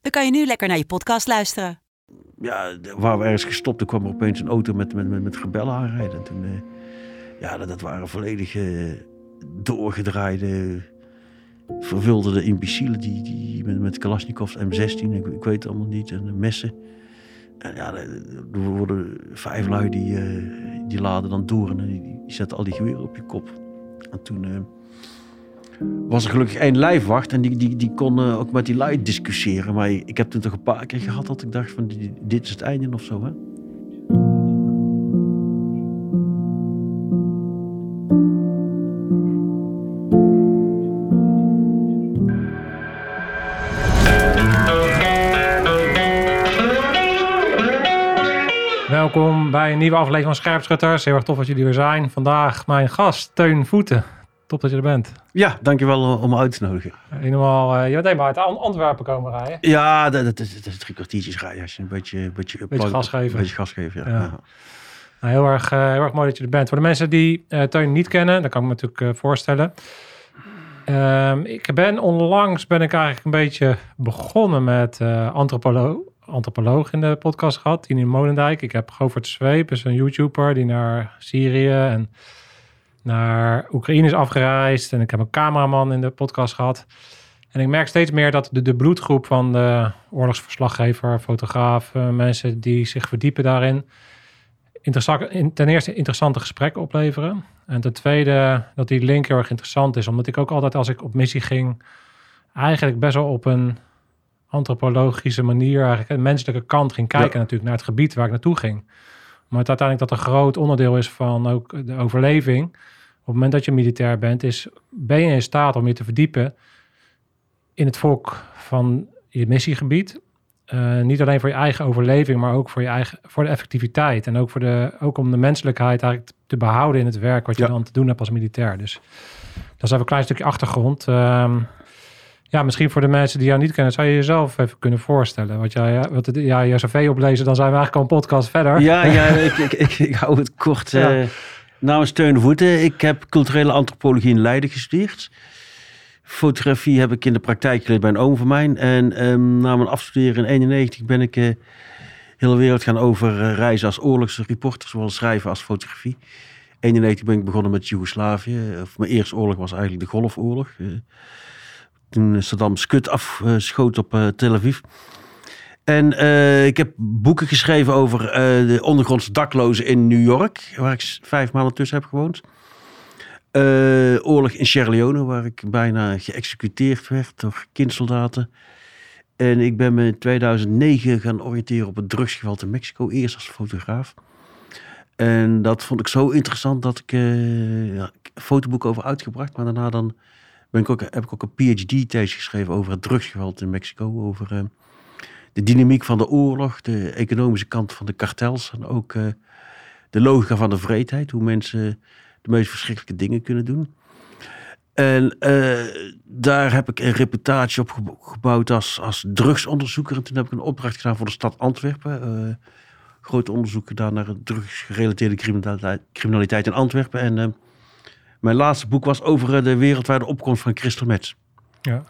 dan kan je nu lekker naar je podcast luisteren. ja, waar we ergens gestopt, toen kwam er opeens een auto met, met, met, met rebellen aanrijden. En toen, eh, ja, dat, dat waren volledig eh, doorgedraaide, verwilderde imbecielen die, die met, met Kalashnikovs M16, ik, ik weet het allemaal niet, en messen. En ja, er worden vijf lui die, eh, die laden dan door en die, die zetten al die geweren op je kop. En toen was er gelukkig één lijfwacht en die, die, die kon eh, ook met die lui discussiëren. Maar ik heb toen toch een paar keer gehad dat ik dacht van dit- is het einde of zo. Hè? Welkom bij een nieuwe aflevering van Scherpschutters. Heel erg tof dat jullie er zijn. Vandaag mijn gast, Teun Voeten. Top dat je er bent. Ja, dankjewel om- om me uit te nodigen. Helemaal, eh, je bent helemaal uit An- Antwerpen komen rijden. Ja, dat, dat, is, drie kwartiertjes rijden als je een beetje... Beetje, Beetje gas geven. Beetje gas geven, ja. Ja. Nou, heel, erg, eh, heel erg mooi dat je er bent. Voor de mensen die eh Teun niet kennen, dat kan ik me natuurlijk voorstellen. Ehm, ik ben onlangs ben ik eigenlijk een beetje begonnen met antropolo antropoloog in de podcast gehad, Tini Molendijk. Ik heb Govert Zweep, is een YouTuber die naar Syrië en naar Oekraïne is afgereisd. En ik heb een cameraman in de podcast gehad. En ik merk steeds meer dat de, de bloedgroep van de oorlogsverslaggever, fotograaf, mensen die zich verdiepen daarin, interessant, ten eerste interessante gesprekken opleveren. En ten tweede dat die link heel erg interessant is. Omdat ik ook altijd als ik op missie ging, eigenlijk best wel op een antropologische manier, eigenlijk een menselijke kant ging kijken Ja. natuurlijk naar het gebied waar ik naartoe ging. Maar het uiteindelijk dat een groot onderdeel is van ook de overleving. Op het moment dat je militair bent, is, ben je in staat om je te verdiepen in het volk van je missiegebied. Eh, niet alleen voor je eigen overleving, maar ook voor, je eigen, voor de effectiviteit. En ook, voor de, ook om de menselijkheid eigenlijk te behouden in het werk wat je Ja. dan te doen hebt als militair. Dus dat is even een klein stukje achtergrond. Ehm, ja, misschien voor de mensen die jou niet kennen, zou je jezelf even kunnen voorstellen. Wat jij, wat het, ja, je cv oplezen, dan zijn we eigenlijk al een podcast verder. Ja, ja ik, ik, ik, ik hou het kort. Ja. eh namens Teun de Voeten. Ik heb culturele antropologie in Leiden gestudeerd. Fotografie heb ik in de praktijk geleerd bij een oom van mij. En ehm, na mijn afstuderen in 91 ben ik eh hele wereld gaan over reizen als oorlogsreporter. Zowel schrijven als fotografie. In 91 ben ik begonnen met Joegoslavië. Mijn eerste oorlog was eigenlijk de Golfoorlog. Eh, toen Saddam Skut afschoot op eh, Tel Aviv. En eh, ik heb boeken geschreven over eh, de ondergrondse daklozen in New York, waar ik vijf maanden tussen heb gewoond. Eh, oorlog in Sierra Leone, waar ik bijna geëxecuteerd werd door kindsoldaten. En ik ben me in 2009 gaan oriënteren op het drugsgeweld in Mexico, eerst als fotograaf. En dat vond ik zo interessant dat ik een fotoboek over uitgebracht. Maar daarna dan ben ik ook, heb ik ook een PhD-thesis geschreven over het drugsgeweld in Mexico. Over de dynamiek van de oorlog, de economische kant van de kartels. En ook eh, de logica van de vreedheid. Hoe mensen de meest verschrikkelijke dingen kunnen doen. En eh, daar heb ik een reputatie op gebo- gebouwd als, als drugsonderzoeker. En toen heb ik een opdracht gedaan voor de stad Antwerpen. eh groot onderzoek gedaan naar drugsgerelateerde criminaliteit, criminaliteit in Antwerpen. En mijn laatste boek was over de wereldwijde opkomst van crystal meth. Ja.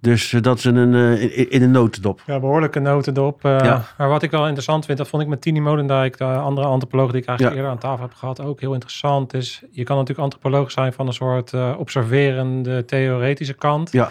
Dus eh, dat is in een, eh, in, in een notendop. Ja, behoorlijke notendop. Eh, Ja. Maar wat ik wel interessant vind, dat vond ik met Tini Molendijk, de andere antropoloog die ik eigenlijk Ja. eerder aan tafel heb gehad, ook heel interessant. Is, je kan natuurlijk antropoloog zijn van een soort eh, observerende, theoretische kant. Ja,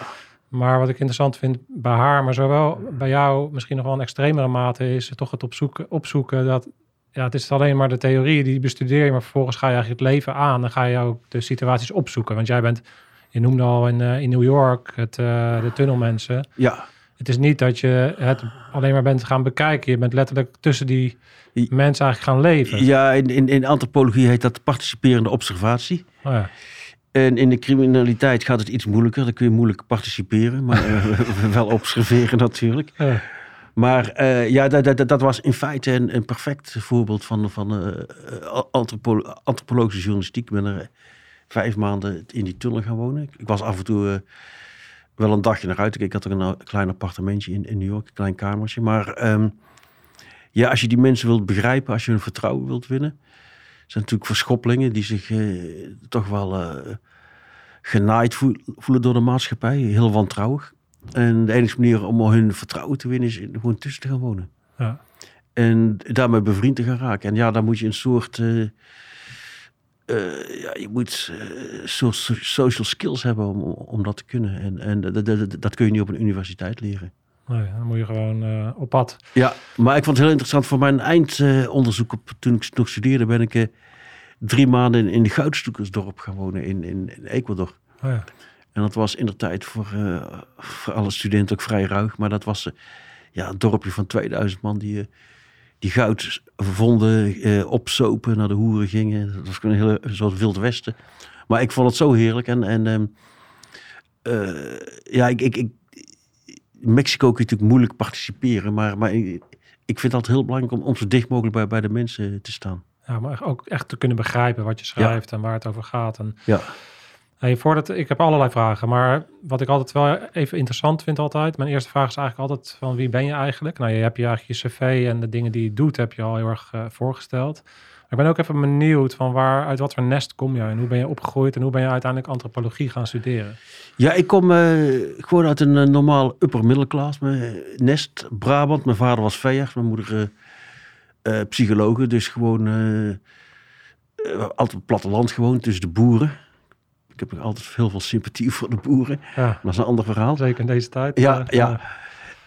Maar wat ik interessant vind bij haar, maar zowel bij jou misschien nog wel een extremere mate, is toch het opzoeken, opzoeken dat ja, het is alleen maar de theorie die bestudeer je, maar vervolgens ga je eigenlijk het leven aan. Dan ga je ook de situaties opzoeken. Want jij bent, je noemde al in, eh, in New York het, eh, de tunnelmensen. ja, Het is niet dat je het alleen maar bent gaan bekijken. Je bent letterlijk tussen die mensen eigenlijk gaan leven. ja in, in, in antropologie heet dat participerende observatie. Oh ja. En in de criminaliteit gaat het iets moeilijker. Dan kun je moeilijk participeren, maar eh, wel observeren natuurlijk. Maar ja, dat, dat, dat was in feite een, een perfect voorbeeld van, van antropo- antropologische journalistiek. Ik ben er vijf maanden in die tunnel gaan wonen. Ik was af en toe eh, wel een dagje naar uit. Ik had ook een eh, klein appartementje in, in New York, een klein kamertje. Maar ehm, ja, als je die mensen wilt begrijpen, als je hun vertrouwen wilt winnen, zijn natuurlijk verschoppelingen die zich eh, toch wel eh, genaaid voel- voelen door de maatschappij. Heel wantrouwig. En de enige manier om hun vertrouwen te winnen is gewoon tussen te gaan wonen. Ja. En daarmee bevriend te gaan raken. En ja, dan moet je een soort. Eh, ja, je moet so- social skills hebben om, om dat te kunnen. En, en dat, dat, dat- dat kun je niet op een universiteit leren. Nee, dan moet je gewoon eh, op pad. Ja, maar ik vond het heel interessant. Voor mijn eindonderzoek, op, toen ik nog studeerde, ben ik drie maanden in, in de Goudstoekersdorp gaan wonen in, in, in Ecuador. Oh ja. En dat was in de tijd voor, voor alle studenten ook vrij ruig. Maar dat was ja, een dorpje van 2000 man die, die goud vonden, eh, opzopen, naar de hoeren gingen. Dat was een hele soort wild westen. Maar ik vond het zo heerlijk. En, en ehm, eh, ja, ik, ik, ik, Mexico kun je natuurlijk moeilijk participeren. Maar, maar ik, ik vind altijd heel belangrijk om, om zo dicht mogelijk bij, bij de mensen te staan. ja, maar ook echt te kunnen begrijpen wat je schrijft en waar het over gaat. En Ja, Voordat, ik heb allerlei vragen, maar wat ik altijd wel even interessant vind altijd. Mijn eerste vraag is eigenlijk altijd van wie ben je eigenlijk? Nou, je hebt je eigenlijk je cv en de dingen die je doet heb je al heel erg eh, voorgesteld. Maar ik ben ook even benieuwd van waar, uit wat voor nest kom je en hoe ben je opgegroeid en hoe ben je uiteindelijk antropologie gaan studeren? Ja, ik kom eh, gewoon uit een eh, normaal upper middelklas. Nest, Brabant. Mijn vader was veearts, mijn moeder psychologe. Dus gewoon altijd platteland gewoond, tussen de boeren. Ik heb nog altijd heel veel sympathie voor de boeren. Ja, Dat is een ander verhaal. zeker in deze tijd. Ja, eh, ja.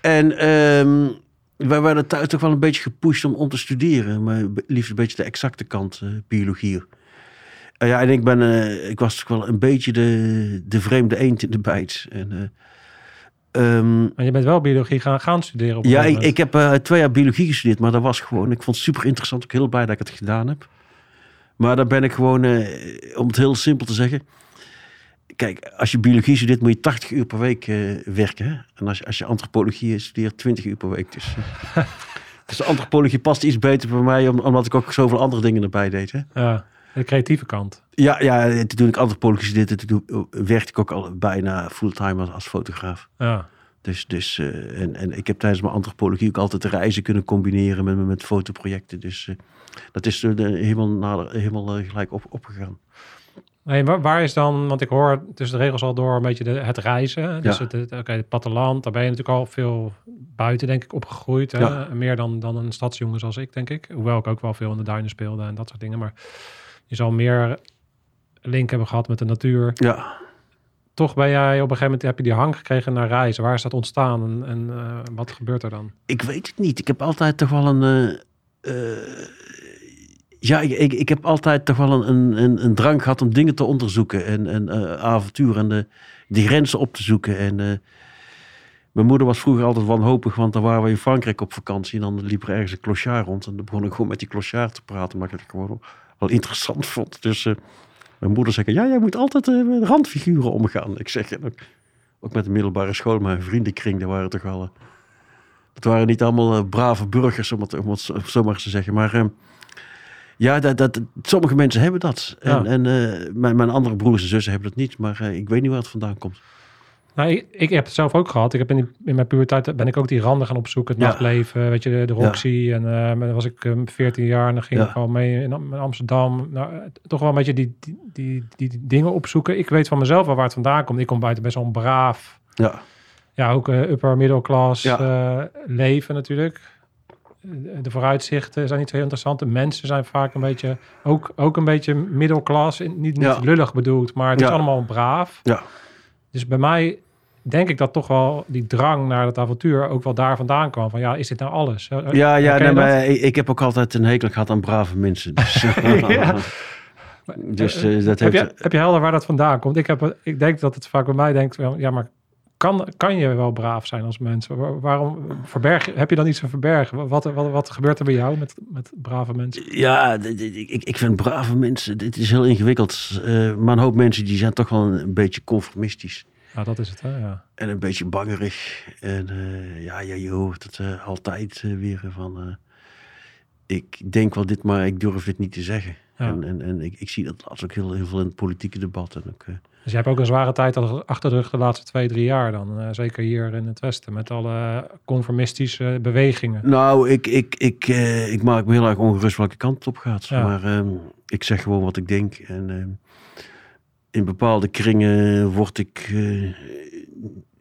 En ehm, wij werden thuis toch wel een beetje gepusht om, om te studeren. Maar liefst een beetje de exacte kant, eh, biologie. En ja, en ik, ben, eh, ik was toch wel een beetje de, de vreemde eend in de bijt. En, eh, ehm, Maar je bent wel biologie gaan, gaan studeren op ja, ik, ik heb eh, twee jaar biologie gestudeerd, maar dat was gewoon... Ik vond het super interessant, ook heel blij dat ik het gedaan heb. Maar daar ben ik gewoon, eh, om het heel simpel te zeggen... Kijk, als je biologie studeert, moet je 80 uur per week eh, werken. Hè? En als je, als je antropologie studeert, 20 uur per week. Dus, eh, dus de antropologie past iets beter bij mij, om- omdat ik ook zoveel andere dingen erbij deed. Hè? Ja, de creatieve kant. Ja, ja, toen ik antropologie studeerde, toen werkte ik ook al bijna fulltime als, als fotograaf. Ja, Dus, dus eh, en, en ik heb tijdens mijn antropologie ook altijd reizen kunnen combineren met, met fotoprojecten. Dus eh, dat is helemaal, nader, helemaal eh, gelijk op, opgegaan. Nee, waar, waar is dan, want ik hoor tussen de regels al door een beetje de, het reizen. Dus Ja. het, het, oké, het platteland, daar ben je natuurlijk al veel buiten, denk ik, opgegroeid. Hè? Meer dan, dan een stadsjongen zoals ik, denk ik. Hoewel ik ook wel veel in de duinen speelde en dat soort dingen. Maar je zal meer link hebben gehad met de natuur. Ja, Toch ben jij op een gegeven moment, heb je die hang gekregen naar reizen. Waar is dat ontstaan en, en eh, wat gebeurt er dan? ik weet het niet. Ik heb altijd toch wel een. eh, eh, ja, ik, ik, ik heb altijd toch wel een, een, een, drang gehad om dingen te onderzoeken en, en eh, en de, die grenzen op te zoeken. En eh, mijn moeder was vroeger altijd wanhopig, want dan waren we in Frankrijk op vakantie en dan liep er ergens een clochard rond. En dan begon ik gewoon met die clochard te praten, maar ik het gewoon wel interessant vond. Dus eh, mijn moeder zei, ja, jij moet altijd eh, met randfiguren omgaan. Ik zeg, ook, met de middelbare school, mijn vriendenkring, daar waren toch eh, het waren niet allemaal eh, brave burgers, om het, om het zo- zo maar eens te zeggen. Maar eh, ja, dat, dat, sommige mensen hebben dat. En, Ja. en eh, mijn, mijn andere broers en zussen hebben dat niet. Maar eh, ik weet niet waar het vandaan komt. Nou, ik, ik heb het zelf ook gehad. Ik heb in, die- in mijn puberteit ben ik ook die randen gaan opzoeken. Het Ja. nachtleven, weet je, de, de Roxy. En eh, dan was ik um, 14 jaar en dan ging ik al mee in, Am- in Amsterdam. Nou, eh, toch wel een beetje die, die, die, die dingen opzoeken. Ik weet van mezelf wel waar het vandaan komt. Ik kom buiten best wel een braaf, Ja, ja, ook eh, upper middelklas eh, leven natuurlijk. De de vooruitzichten zijn niet zo heel interessant. De mensen zijn vaak een beetje, ook, ook een beetje middelklas. Niet, niet Ja. lullig bedoeld, maar het is allemaal braaf. ja. Dus bij mij denk ik dat toch wel die drang naar het avontuur ook wel daar vandaan kwam. Van ja, is dit nou alles? Eh, Ja, ja nee, dat? maar ik, heb ook altijd een hekel gehad aan brave mensen. Dus, Ja. dus eh, dat heb, heeft... je, heb je helder waar dat vandaan komt? Ik, heb, ik denk dat het vaak bij mij denkt, wel, ja, maar kan, kan je wel braaf zijn als mens? Waar- Waarom verberg heb je dan iets te verbergen? Wat, wat, wat gebeurt er bij jou met, met brave mensen? Ja, ik, ik vind brave mensen, dit is heel ingewikkeld. Eh, maar een hoop mensen die zijn toch wel een, beetje conformistisch. Ja, dat is het, hè? Ja. En een beetje bangerig. En eh, ja, ja, je hoort het eh, altijd weer van... ik denk wel dit, maar ik durf dit niet te zeggen. Ja. En, en, en ik, ik zie dat laatst ook heel, heel veel in het politieke debat. En ook, eh, Dus je hebt ook een zware tijd achter de rug de laatste twee, drie jaar dan. eh, zeker hier in het Westen. Met alle conformistische bewegingen. Nou, ik, ik, ik, eh, ik maak me heel erg ongerust welke kant het op gaat. Ja. Maar ehm, ik zeg gewoon wat ik denk. En ehm, in bepaalde kringen word ik eh,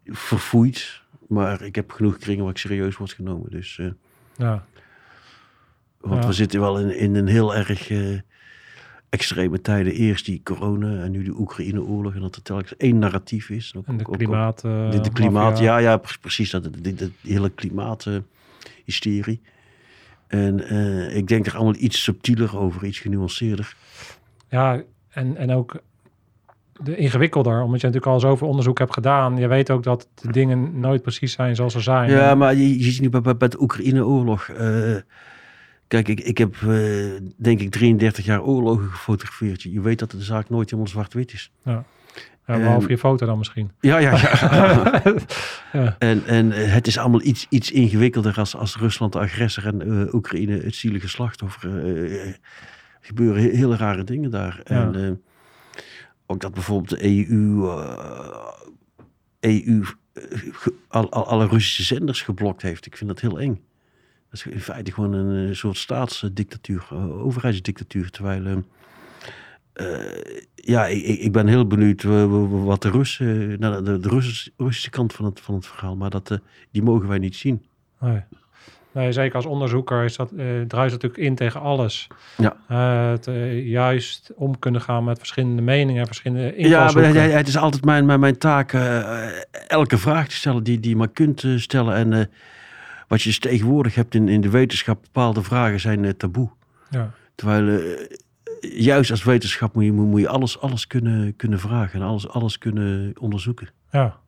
verfoeid. Maar ik heb genoeg kringen waar ik serieus word genomen. Dus, Ja, want Ja. we zitten wel in, in een heel erg extreme tijden. Eerst die corona en nu de Oekraïne-oorlog. En dat er telkens één narratief is. Ook- en de ook- ook- klimaat... eh, de, de klimaat, ja, ja, pre- precies. Dat, de, hele klimaathysterie. en eh, ik denk er allemaal iets subtieler over, iets genuanceerder. Ja, en, en ook de ingewikkelder. Omdat je natuurlijk al zoveel onderzoek hebt gedaan. Je weet ook dat de dingen nooit precies zijn zoals ze zijn. Ja, maar je, je ziet nu bij, bij, bij de Oekraïne-oorlog. Kijk, ik, ik heb eh, denk ik 33 jaar oorlogen gefotografeerd. Je, weet dat de zaak nooit helemaal zwart-wit is. Ja, behalve en- je foto dan misschien. Ja, ja, ja. Ja. en en eh, het is allemaal iets, iets ingewikkelder als, als Rusland de agressor en eh, Oekraïne het zielige slachtoffer. eh, gebeuren he- hele rare dingen daar. En ook dat bijvoorbeeld de EU, EU ge- al, al- alle Russische zenders geblokt heeft. Ik vind dat heel eng. Dat is in feite gewoon een eh, soort staatsdictatuur, eh, overheidsdictatuur. Terwijl, eh, eh, ja, ik, ik ben heel benieuwd wat de Russen, nou, de, de Russische, Russische kant van het, van het verhaal, maar dat, die mogen wij niet zien. Nee. nee, zeker als onderzoeker is dat, eh druist natuurlijk in tegen alles. Ja. Het juist om kunnen gaan met verschillende meningen, verschillende Ja, maar invalshoeken. het, het is altijd mijn, mijn, mijn taak elke vraag te stellen die, die je maar kunt stellen. En wat je dus tegenwoordig hebt in, in de wetenschap, bepaalde vragen zijn eh, taboe. Ja. Terwijl eh, juist als wetenschap moet je, moet je alles, alles kunnen, kunnen vragen en alles, alles kunnen onderzoeken. Ja.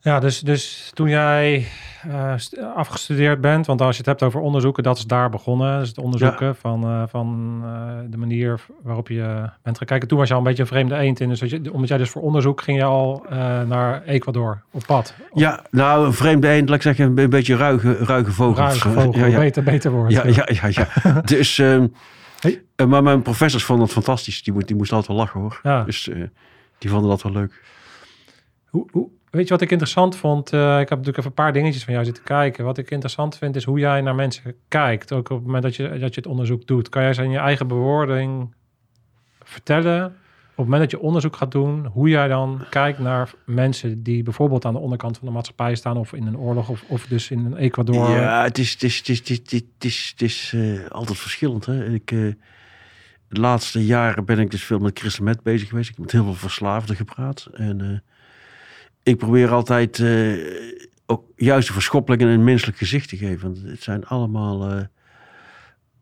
Ja, dus, dus toen jij eh, st- afgestudeerd bent, want als je het hebt over onderzoeken, dat is daar begonnen. Dus het onderzoeken van, eh, van eh, de manier waarop je bent gaan kijken. Toen was je al een beetje een vreemde eend in. Dus je, omdat jij dus voor onderzoek ging je al naar Ecuador op pad. Ja, nou, een vreemde eend, laat ik zeggen, een, beetje ruige, ruige vogel. Ruige vogel, Ja, ja. beter, beter woord. Ja, ja, ja, ja. dus, ehm, Hey. eh, maar mijn professors vonden het fantastisch. Die, die moesten altijd wel lachen hoor. Dus die vonden dat wel leuk. Hoe, hoe, weet je wat ik interessant vond? Eh, ik heb natuurlijk even een paar dingetjes van jou zitten kijken. Wat ik interessant vind is hoe jij naar mensen kijkt. Ook op het moment dat je, dat je het onderzoek doet. Kan jij ze in je eigen bewoording vertellen... op het moment dat je onderzoek gaat doen... hoe jij dan kijkt naar mensen die bijvoorbeeld aan de onderkant van de maatschappij staan... of in een oorlog of, of dus in een Ecuador. Ja, het is, het is, het is, het is, het is, eh, altijd verschillend. Hè? Ik, eh, de laatste jaren ben ik dus veel met Chris Met bezig geweest. Ik heb met heel veel verslaafden gepraat. En ik probeer altijd eh, ook juist de verschoppelingen een menselijk gezicht te geven. Want het zijn allemaal eh,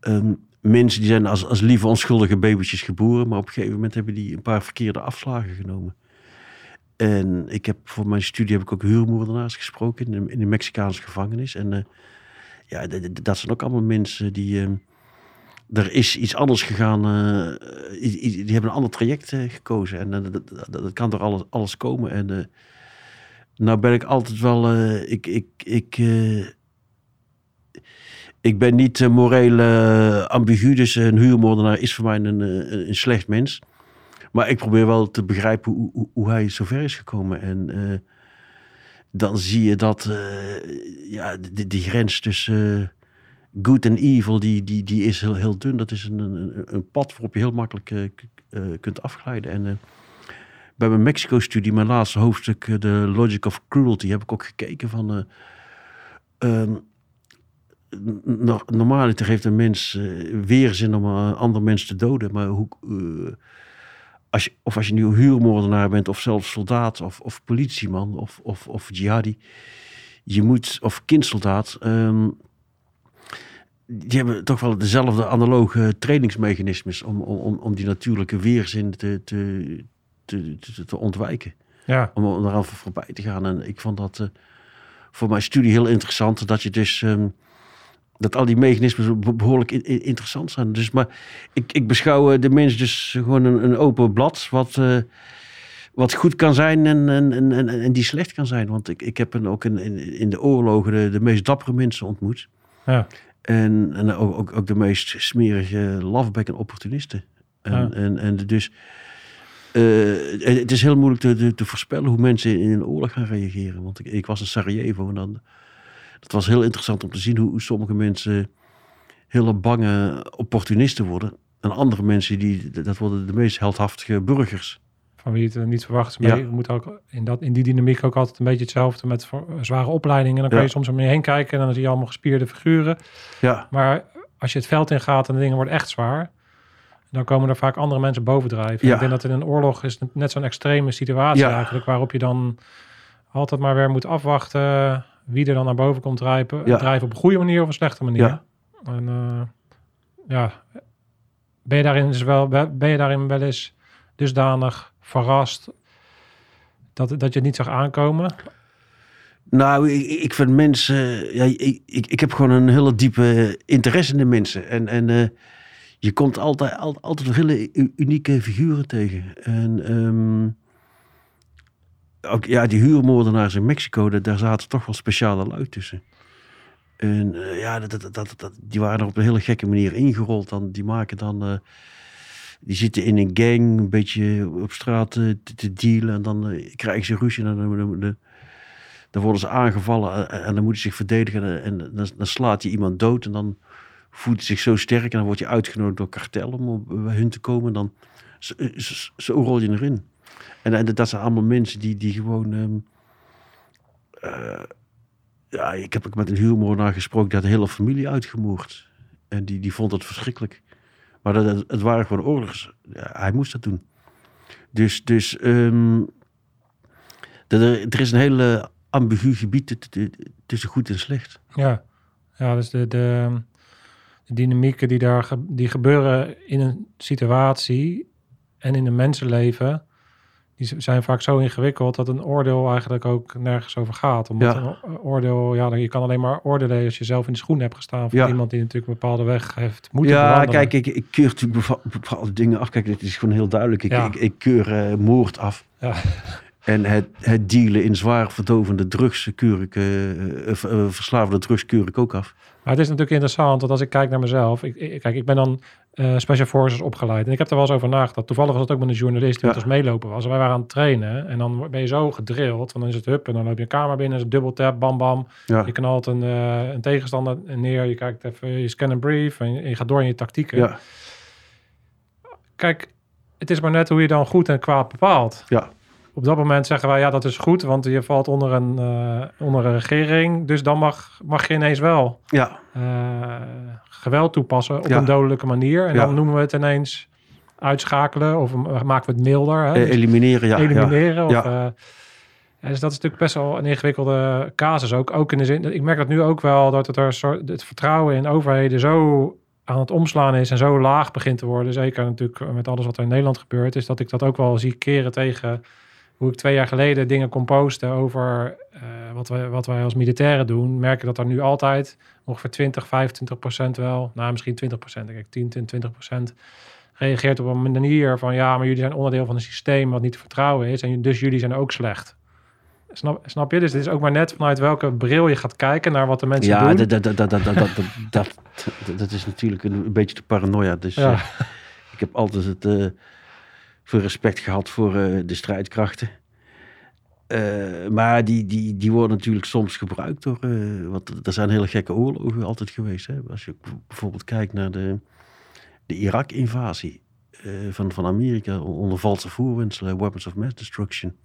ehm, mensen die zijn als, als lieve onschuldige babytjes geboren. Maar op een gegeven moment hebben die een paar verkeerde afslagen genomen. En ik heb voor mijn studie heb ik ook huurmoordenaars gesproken in de, in de Mexicaanse gevangenis. En eh, ja, dat zijn ook allemaal mensen die. ehm, er is iets anders gegaan. die hebben een ander traject gekozen. En dat, dat, dat kan door alles, alles komen. En nou ben ik altijd wel. eh, ik, ik, ik, eh, ik ben niet eh, moreel ambigu. Dus een huurmoordenaar is voor mij een, een, slecht mens. Maar ik probeer wel te begrijpen hoe, hoe, hoe hij zover is gekomen. En dan zie je dat ja, die, die grens tussen good en evil, die, die, die is heel, heel dun. Dat is een, een, een pad waarop je heel makkelijk kunt afglijden. En bij mijn Mexico-studie, mijn laatste hoofdstuk, eh, The Logic of Cruelty, heb ik ook gekeken van... eh, ehm, n- no- heeft een mens eh, weerzin om een ander mens te doden. Maar hoe, eh, als je, of als je nu huurmoordenaar bent, of zelfs soldaat, of, of politieman, of, of, of jihadi. Je moet, of kindsoldaat. ehm, die hebben toch wel dezelfde analoge trainingsmechanismes om, om- om die natuurlijke weerzin te, te, te, te, te ontwijken. Ja, Om er eraan voor- voorbij te gaan. En ik vond dat eh, voor mijn studie heel interessant. Dat je dus. ehm, dat al die mechanismes be- behoorlijk in- in- interessant zijn. Dus, maar ik, ik beschouw eh, de mens dus gewoon een, een open blad. Wat, eh, wat goed kan zijn en, en, en, en, en die slecht kan zijn. Want ik, ik heb een, ook in, in, in de oorlogen de, de meest dappere mensen ontmoet. Ja. En, en ook, ook, ook de meest smerige lafbek en opportunisten. En, Ja. en, en dus eh, het is heel moeilijk te, te, te voorspellen hoe mensen in een oorlog gaan reageren. Want ik, ik was in Sarajevo en dan, dat was heel interessant om te zien hoe, hoe sommige mensen hele bange opportunisten worden. En andere mensen, die, dat worden de meest heldhaftige burgers. Van wie het eh, niet verwacht. Maar Ja. je moet ook in, dat, in die dynamiek ook altijd een beetje hetzelfde met voor- zware opleidingen. Dan kan Ja. je soms om je heen kijken en dan zie je allemaal gespierde figuren. Ja, Maar als je het veld ingaat en de dingen worden echt zwaar, dan komen er vaak andere mensen bovendrijven. Ja. Ik denk dat in een oorlog is het net zo'n extreme situatie Ja. eigenlijk, waarop je dan altijd maar weer moet afwachten wie er dan naar boven komt drijven. Ja. Drijven op een goede manier of een slechte manier. Ja. En eh, ja, ben je, daarin dus wel, ben je daarin wel eens dusdanig verrast dat, dat je het niet zag aankomen? Nou, ik, ik vind mensen. Ja, ik, ik, ik heb gewoon een hele diepe interesse in de mensen. En, en eh, je komt altijd, al- altijd hele unieke figuren tegen. En ehm, ook ja, die huurmoordenaars in Mexico, daar- zaten toch wel speciale lui tussen. En eh, ja, dat, dat, dat, die waren er op een hele gekke manier ingerold. Dan, die maken dan. eh, die zitten in een gang, een beetje op straat eh, te, dealen. En dan krijgen ze ruzie. En dan, worden ze aangevallen en, dan moeten ze zich verdedigen. En dan, dan slaat hij iemand dood. En dan voelt zich zo sterk. En dan word je uitgenodigd door kartel om bij hun te komen. Dan, zo, zo, rol je erin. En, en dat zijn allemaal mensen die, die gewoon... ehm, eh, ja, ik heb ook met een huurmoordenaar gesproken. Die had de hele familie uitgemoord. En die, die vond het verschrikkelijk. Maar dat, het, waren gewoon oorlogs. Hij moest dat doen. Dus, dus ehm, dat er, is een hele ambigu gebied tussen goed en slecht. Ja, ja dus de, de, de dynamieken die daar ge- die gebeuren in een situatie en in een mensenleven, die zijn vaak zo ingewikkeld dat een oordeel eigenlijk ook nergens over gaat. Omdat Ja. een oordeel, ja, je kan alleen maar oordelen als je zelf in de schoen hebt gestaan van Ja. iemand die natuurlijk een bepaalde weg heeft moeten ja, kijk, ik, ik keur natuurlijk bepaalde dingen af. Kijk, het is gewoon heel duidelijk. Ik, Ja. ik, ik keur eh, moord af. En het, het dealen in zwaar verdovende drugs keur ik, eh, v- eh, verslavende drugs keur ik ook af. Maar het is natuurlijk interessant, want als ik kijk naar mezelf, ik, ik- kijk, ik ben dan eh, Special Forces opgeleid en ik heb er wel eens over nagedacht. Toevallig was het ook met een journalist die Ja. met ons meelopen was. En wij waren aan het trainen en dan ben je zo gedrild, want dan is het hup en dan loop je een kamer binnen, is het dubbel tap, bam bam. Ja, Je knalt een, een tegenstander neer, je kijkt even, je scan en brief en je, je gaat door in je tactieken. ja, Kijk, het is maar net hoe je dan goed en kwaad bepaalt. ja, Op dat moment zeggen wij, ja, dat is goed, want je valt onder een, eh, onder een regering. Dus dan mag, mag je ineens wel ja, eh, geweld toepassen op Ja. een dodelijke manier. En Ja. dan noemen we het ineens uitschakelen of eh, maken we het milder. Hè? Eh, Dus elimineren, ja. elimineren. Of, Ja. ja, dus dat is natuurlijk best wel een ingewikkelde casus. Ook, ook in de zin, ik merk dat nu ook wel, dat het, er soort, het vertrouwen in overheden zo aan het omslaan is en zo laag begint te worden. Zeker natuurlijk met alles wat er in Nederland gebeurt, is dat ik dat ook wel zie keren tegen hoe ik twee jaar geleden dingen kon posten over eh, wat, wij, wat wij als militairen doen, merken dat er nu altijd ongeveer 20, 25 procent wel, nou misschien 20 procent, ik, 10, 10 20 procent reageert op een manier van ja, maar jullie zijn onderdeel van een systeem wat niet te vertrouwen is en dus jullie zijn ook slecht. Snap, snap je? Dus het is ook maar net vanuit welke bril je gaat kijken naar wat de mensen ja, doen. Ja, dat, dat, dat, dat, dat, dat, dat, is natuurlijk een, beetje de paranoia. Dus ja. Eh, ik heb altijd het... Eh, veel respect gehad voor eh, de strijdkrachten. Eh, maar die, die, die worden natuurlijk soms gebruikt door... eh, want er zijn hele gekke oorlogen altijd geweest. Hè? Als je bijvoorbeeld kijkt naar de, de Irak-invasie van, van Amerika... onder valse voorwendselen, weapons of mass destruction.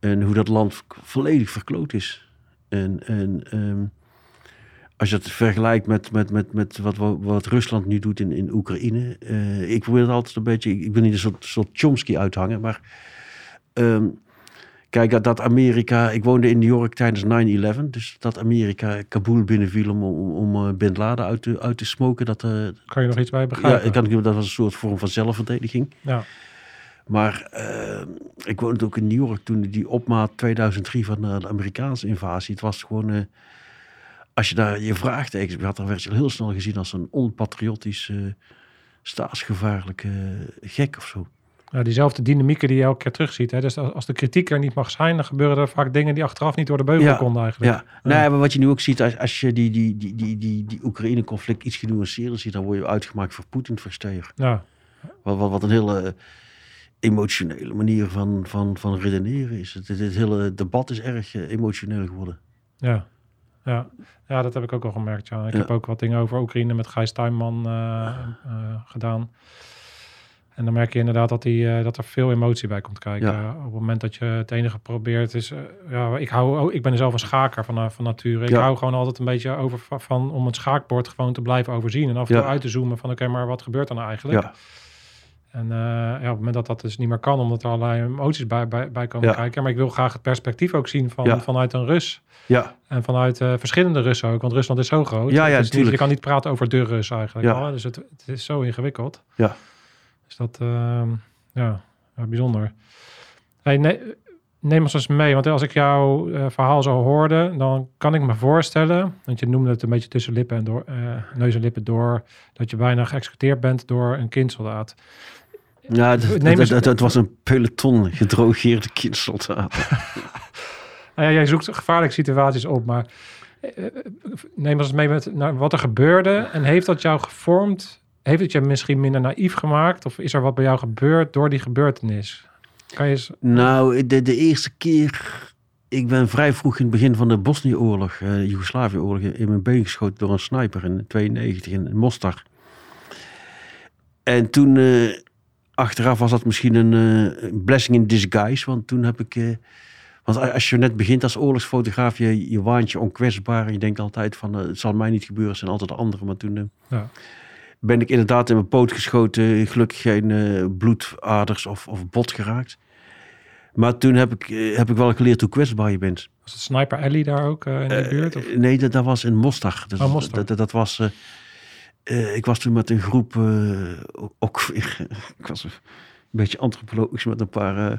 En hoe dat land volledig verkloot is. En, en ehm, als je het vergelijkt met, met, met, met wat, wat, Rusland nu doet in, in Oekraïne. eh, ik probeer het altijd een beetje. Ik wil niet een soort, soort Chomsky uithangen, maar. ehm, kijk, dat, dat Amerika. Ik woonde in New York tijdens 9-11. Dus dat Amerika Kabul binnenviel om, om, om eh, Bin Laden uit te, uit te smoken. Dat, eh, Kan je nog iets bij ja, begrijpen? ik kan, dat was een soort vorm van zelfverdediging. Ja. Maar eh, ik woonde ook in New York toen die opmaat 2003 van de Amerikaanse invasie. Het was gewoon, als je daar je vraagtekens bij had, dan werd je heel snel gezien als een onpatriotisch, eh, staatsgevaarlijke eh, gek of zo. Ja, diezelfde dynamieken die je elke keer terugziet. Hè? Dus als, de kritiek er niet mag zijn, dan gebeuren er vaak dingen die achteraf niet door de beugel Ja, konden eigenlijk. Ja, nee, maar wat je nu ook ziet, als, als je die, die, die, die, die, die Oekraïne-conflict iets genuanceerder ziet, dan word je uitgemaakt voor Poetin versteer. Ja, Wat, wat, wat een hele emotionele manier van, van, van redeneren is. Het, het hele debat is erg eh, emotioneel geworden. ja, ja. ja, dat heb ik ook al gemerkt. Ja. Ik Ja. heb ook wat dingen over Oekraïne met Gijs Tuinman eh, eh, gedaan. En dan merk je inderdaad dat, die, eh, dat er veel emotie bij komt kijken. Ja. Op het moment dat je het enige probeert is... ja, ik, hou, ook- ik ben zelf een schaker van, van nature. Ik Ja. hou gewoon altijd een beetje over va- van om het schaakbord gewoon te blijven overzien. En af en Ja. toe uit te zoomen van oké, maar wat gebeurt er nou eigenlijk? En eh, ja, op het moment dat dat dus niet meer kan, omdat er allerlei emoties bij, bij, bij komen Ja. kijken. Maar ik wil graag het perspectief ook zien van, Ja. vanuit een Rus. ja, En vanuit eh, verschillende Russen ook. Want Rusland is zo groot. Ja, ja, Het is niet- tuurlijk. je kan niet praten over de Rus eigenlijk. Ja. Dus het, het is zo ingewikkeld. Ja. Dus dat, ehm, ja, ja, bijzonder. Hey, neem ons eens mee. Want als ik jouw eh, verhaal zo hoorde, dan kan ik me voorstellen... Want je noemde het een beetje tussen lippen en door, neus en lippen door... dat je bijna geëxecuteerd bent door een kindsoldaat. Ja het, was een peloton gedrogeerde kindsoldaten. Nou ja, jij zoekt gevaarlijke situaties op, maar eh, neem ons mee met naar wat er gebeurde. En heeft dat jou gevormd? Heeft het je misschien minder naïef gemaakt? Of is er wat bij jou gebeurd door die gebeurtenis? Kan je eens... Nou, de, de eerste keer... Ik ben vrij vroeg in het begin van de Bosnië-oorlog, eh Joegoslavië-oorlog, in mijn been geschoten door een sniper in 92 in Mostar. En toen, eh, achteraf was dat misschien een eh, blessing in disguise, want toen heb ik... eh, want als je net begint als oorlogsfotograaf, je, je waant je onkwetsbaar. En je denkt altijd van, eh, het zal mij niet gebeuren, het zijn altijd de anderen. Maar toen Ja. ben ik inderdaad in mijn poot geschoten. Gelukkig geen bloedaders of, of bot geraakt. Maar toen heb ik, heb ik wel geleerd hoe kwetsbaar je bent. Was het Sniper Alley daar ook in de buurt? Of? Nee, dat, dat was in Mostar. Dus Oh, Mostar. Dat, dat, dat was... eh, ik was toen met een groep... eh, ook ik was een beetje antropologisch met een paar eh,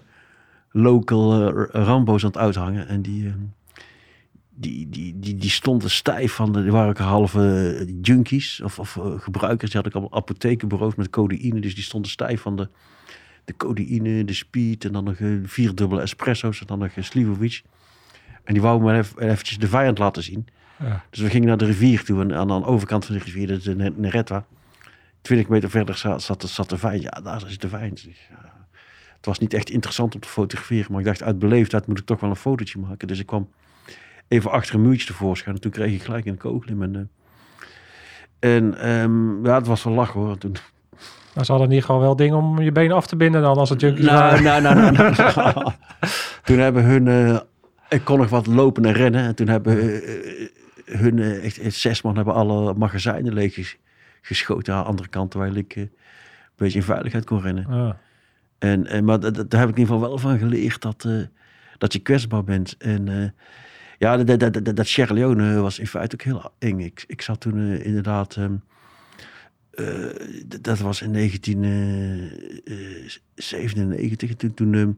local Rambo's aan het uithangen. En die... eh, die, die, die, die stonden stijf van, de, die waren ook halve junkies of, of gebruikers. Die hadden ook allemaal apothekenbureaus met codeïne. Dus die stonden stijf van de, de codeïne, de speed en dan nog eh, vier dubbele espresso's en dan nog een Slivovic. En die wou me even, eventjes de vijand laten zien. Ja. Dus we gingen naar de rivier toe en aan de overkant van de rivier, dat is de Ne- Neretwa. 20 meter verder zat, zat, zat de vijand. Ja, daar is de vijand. Ja, het was niet echt interessant om te fotograferen, maar ik dacht uit beleefdheid moet ik toch wel een fotootje maken. Dus ik kwam even achter een muurtje tevoorschijn en toen kreeg ik gelijk een kogel in mijn... eh, en ehm, ja, het was wel lachen hoor. Toen, Maar ze hadden in ieder geval wel dingen om je benen af te binden dan als het junkies nou, waren. nou, nou, nou, nou. toen hebben hun... eh, ik kon nog wat lopen en rennen. En toen hebben eh, hun... eh, echt, echt zes man hebben alle magazijnen leeg ges- geschoten aan de andere kant. Terwijl ik eh, een beetje in veiligheid kon rennen. Ja. En, en, maar dat- dat- daar heb ik in ieder geval wel van geleerd dat, eh, dat je kwetsbaar bent. En eh, ja, dat, dat, dat, dat Sierra Leone was in feite ook heel eng. Ik, ik zat toen eh, inderdaad... ehm, eh, dat was in 1997. En toen, toen ehm,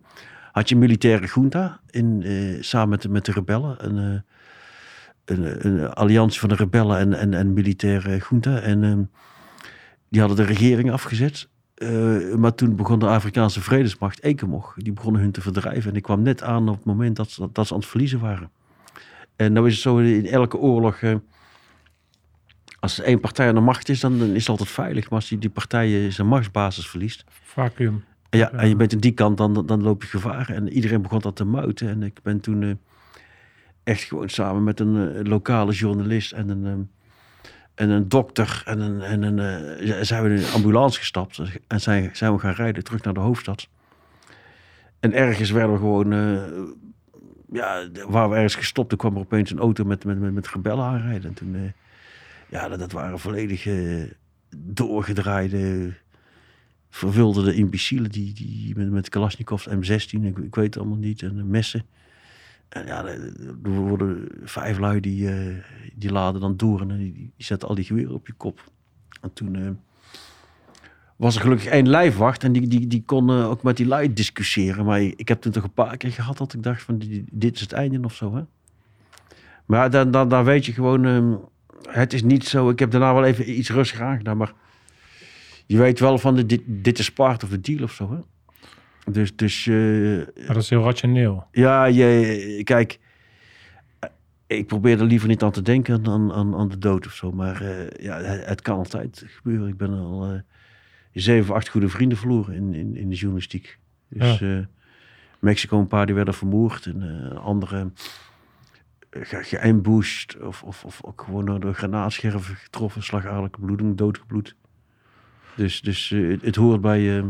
had je een militaire junta in, eh, samen met, de- met de rebellen. Eh, een, een alliantie van de rebellen en, en, en militaire junta. En ehm, die hadden de regering afgezet. Eh, maar toen begon de Afrikaanse vredesmacht, ECOMOG, die begonnen hun te verdrijven. En ik kwam net aan op het moment dat ze, dat ze aan het verliezen waren. En nou is het zo in elke oorlog, eh, als één partij aan de macht is, dan, dan is het altijd veilig. Maar als die, die partij zijn machtsbasis verliest, Vacuüm. Ja. en je bent aan die kant, dan, dan loop je gevaar. En iedereen begon dat te muiten. En ik ben toen eh, echt gewoon samen met een eh, lokale journalist en een, ehm, en een dokter en een, en een eh, zijn we in een ambulance gestapt. En zijn, zijn we gaan rijden terug naar de hoofdstad. En ergens werden we gewoon, eh, ja, waar we ergens gestopt, toen kwam er opeens een auto met, met, met, met rebellen aanrijden. En toen, ja, dat, waren volledig eh, doorgedraaide verwilderde imbecielen die, die met, met Kalashnikovs M16, ik, ik weet het allemaal niet, en messen. En ja, er worden vijf lui die, eh, die laden dan door en die, die zetten al die geweren op je kop. En toen eh, was er gelukkig één lijfwacht en die, die, die kon eh, ook met die lui discussiëren. Maar ik heb toen toch een paar keer gehad dat ik dacht van dit is het einde of zo. Hè? Maar dan, dan, dan weet je gewoon, ehm, het is niet zo. Ik heb daarna wel even iets rustiger aangedaan, maar je weet wel van de, dit, dit is part of the deal of zo. Hè? Dus, dus eh, Maar dat is heel rationeel. ja, je, kijk, eh, ik probeer er liever niet aan te denken dan aan, aan de dood of zo. Maar eh, ja, het, kan altijd gebeuren. Ik ben al zeven of acht goede vrienden verloren in, in, in de journalistiek. Dus Mexico een paar die werden vermoord en andere ge- geambushed of, of, of ook gewoon door granaatscherven getroffen, slagadelijke bloeding, doodgebloed. Dus, dus het, het hoort bij...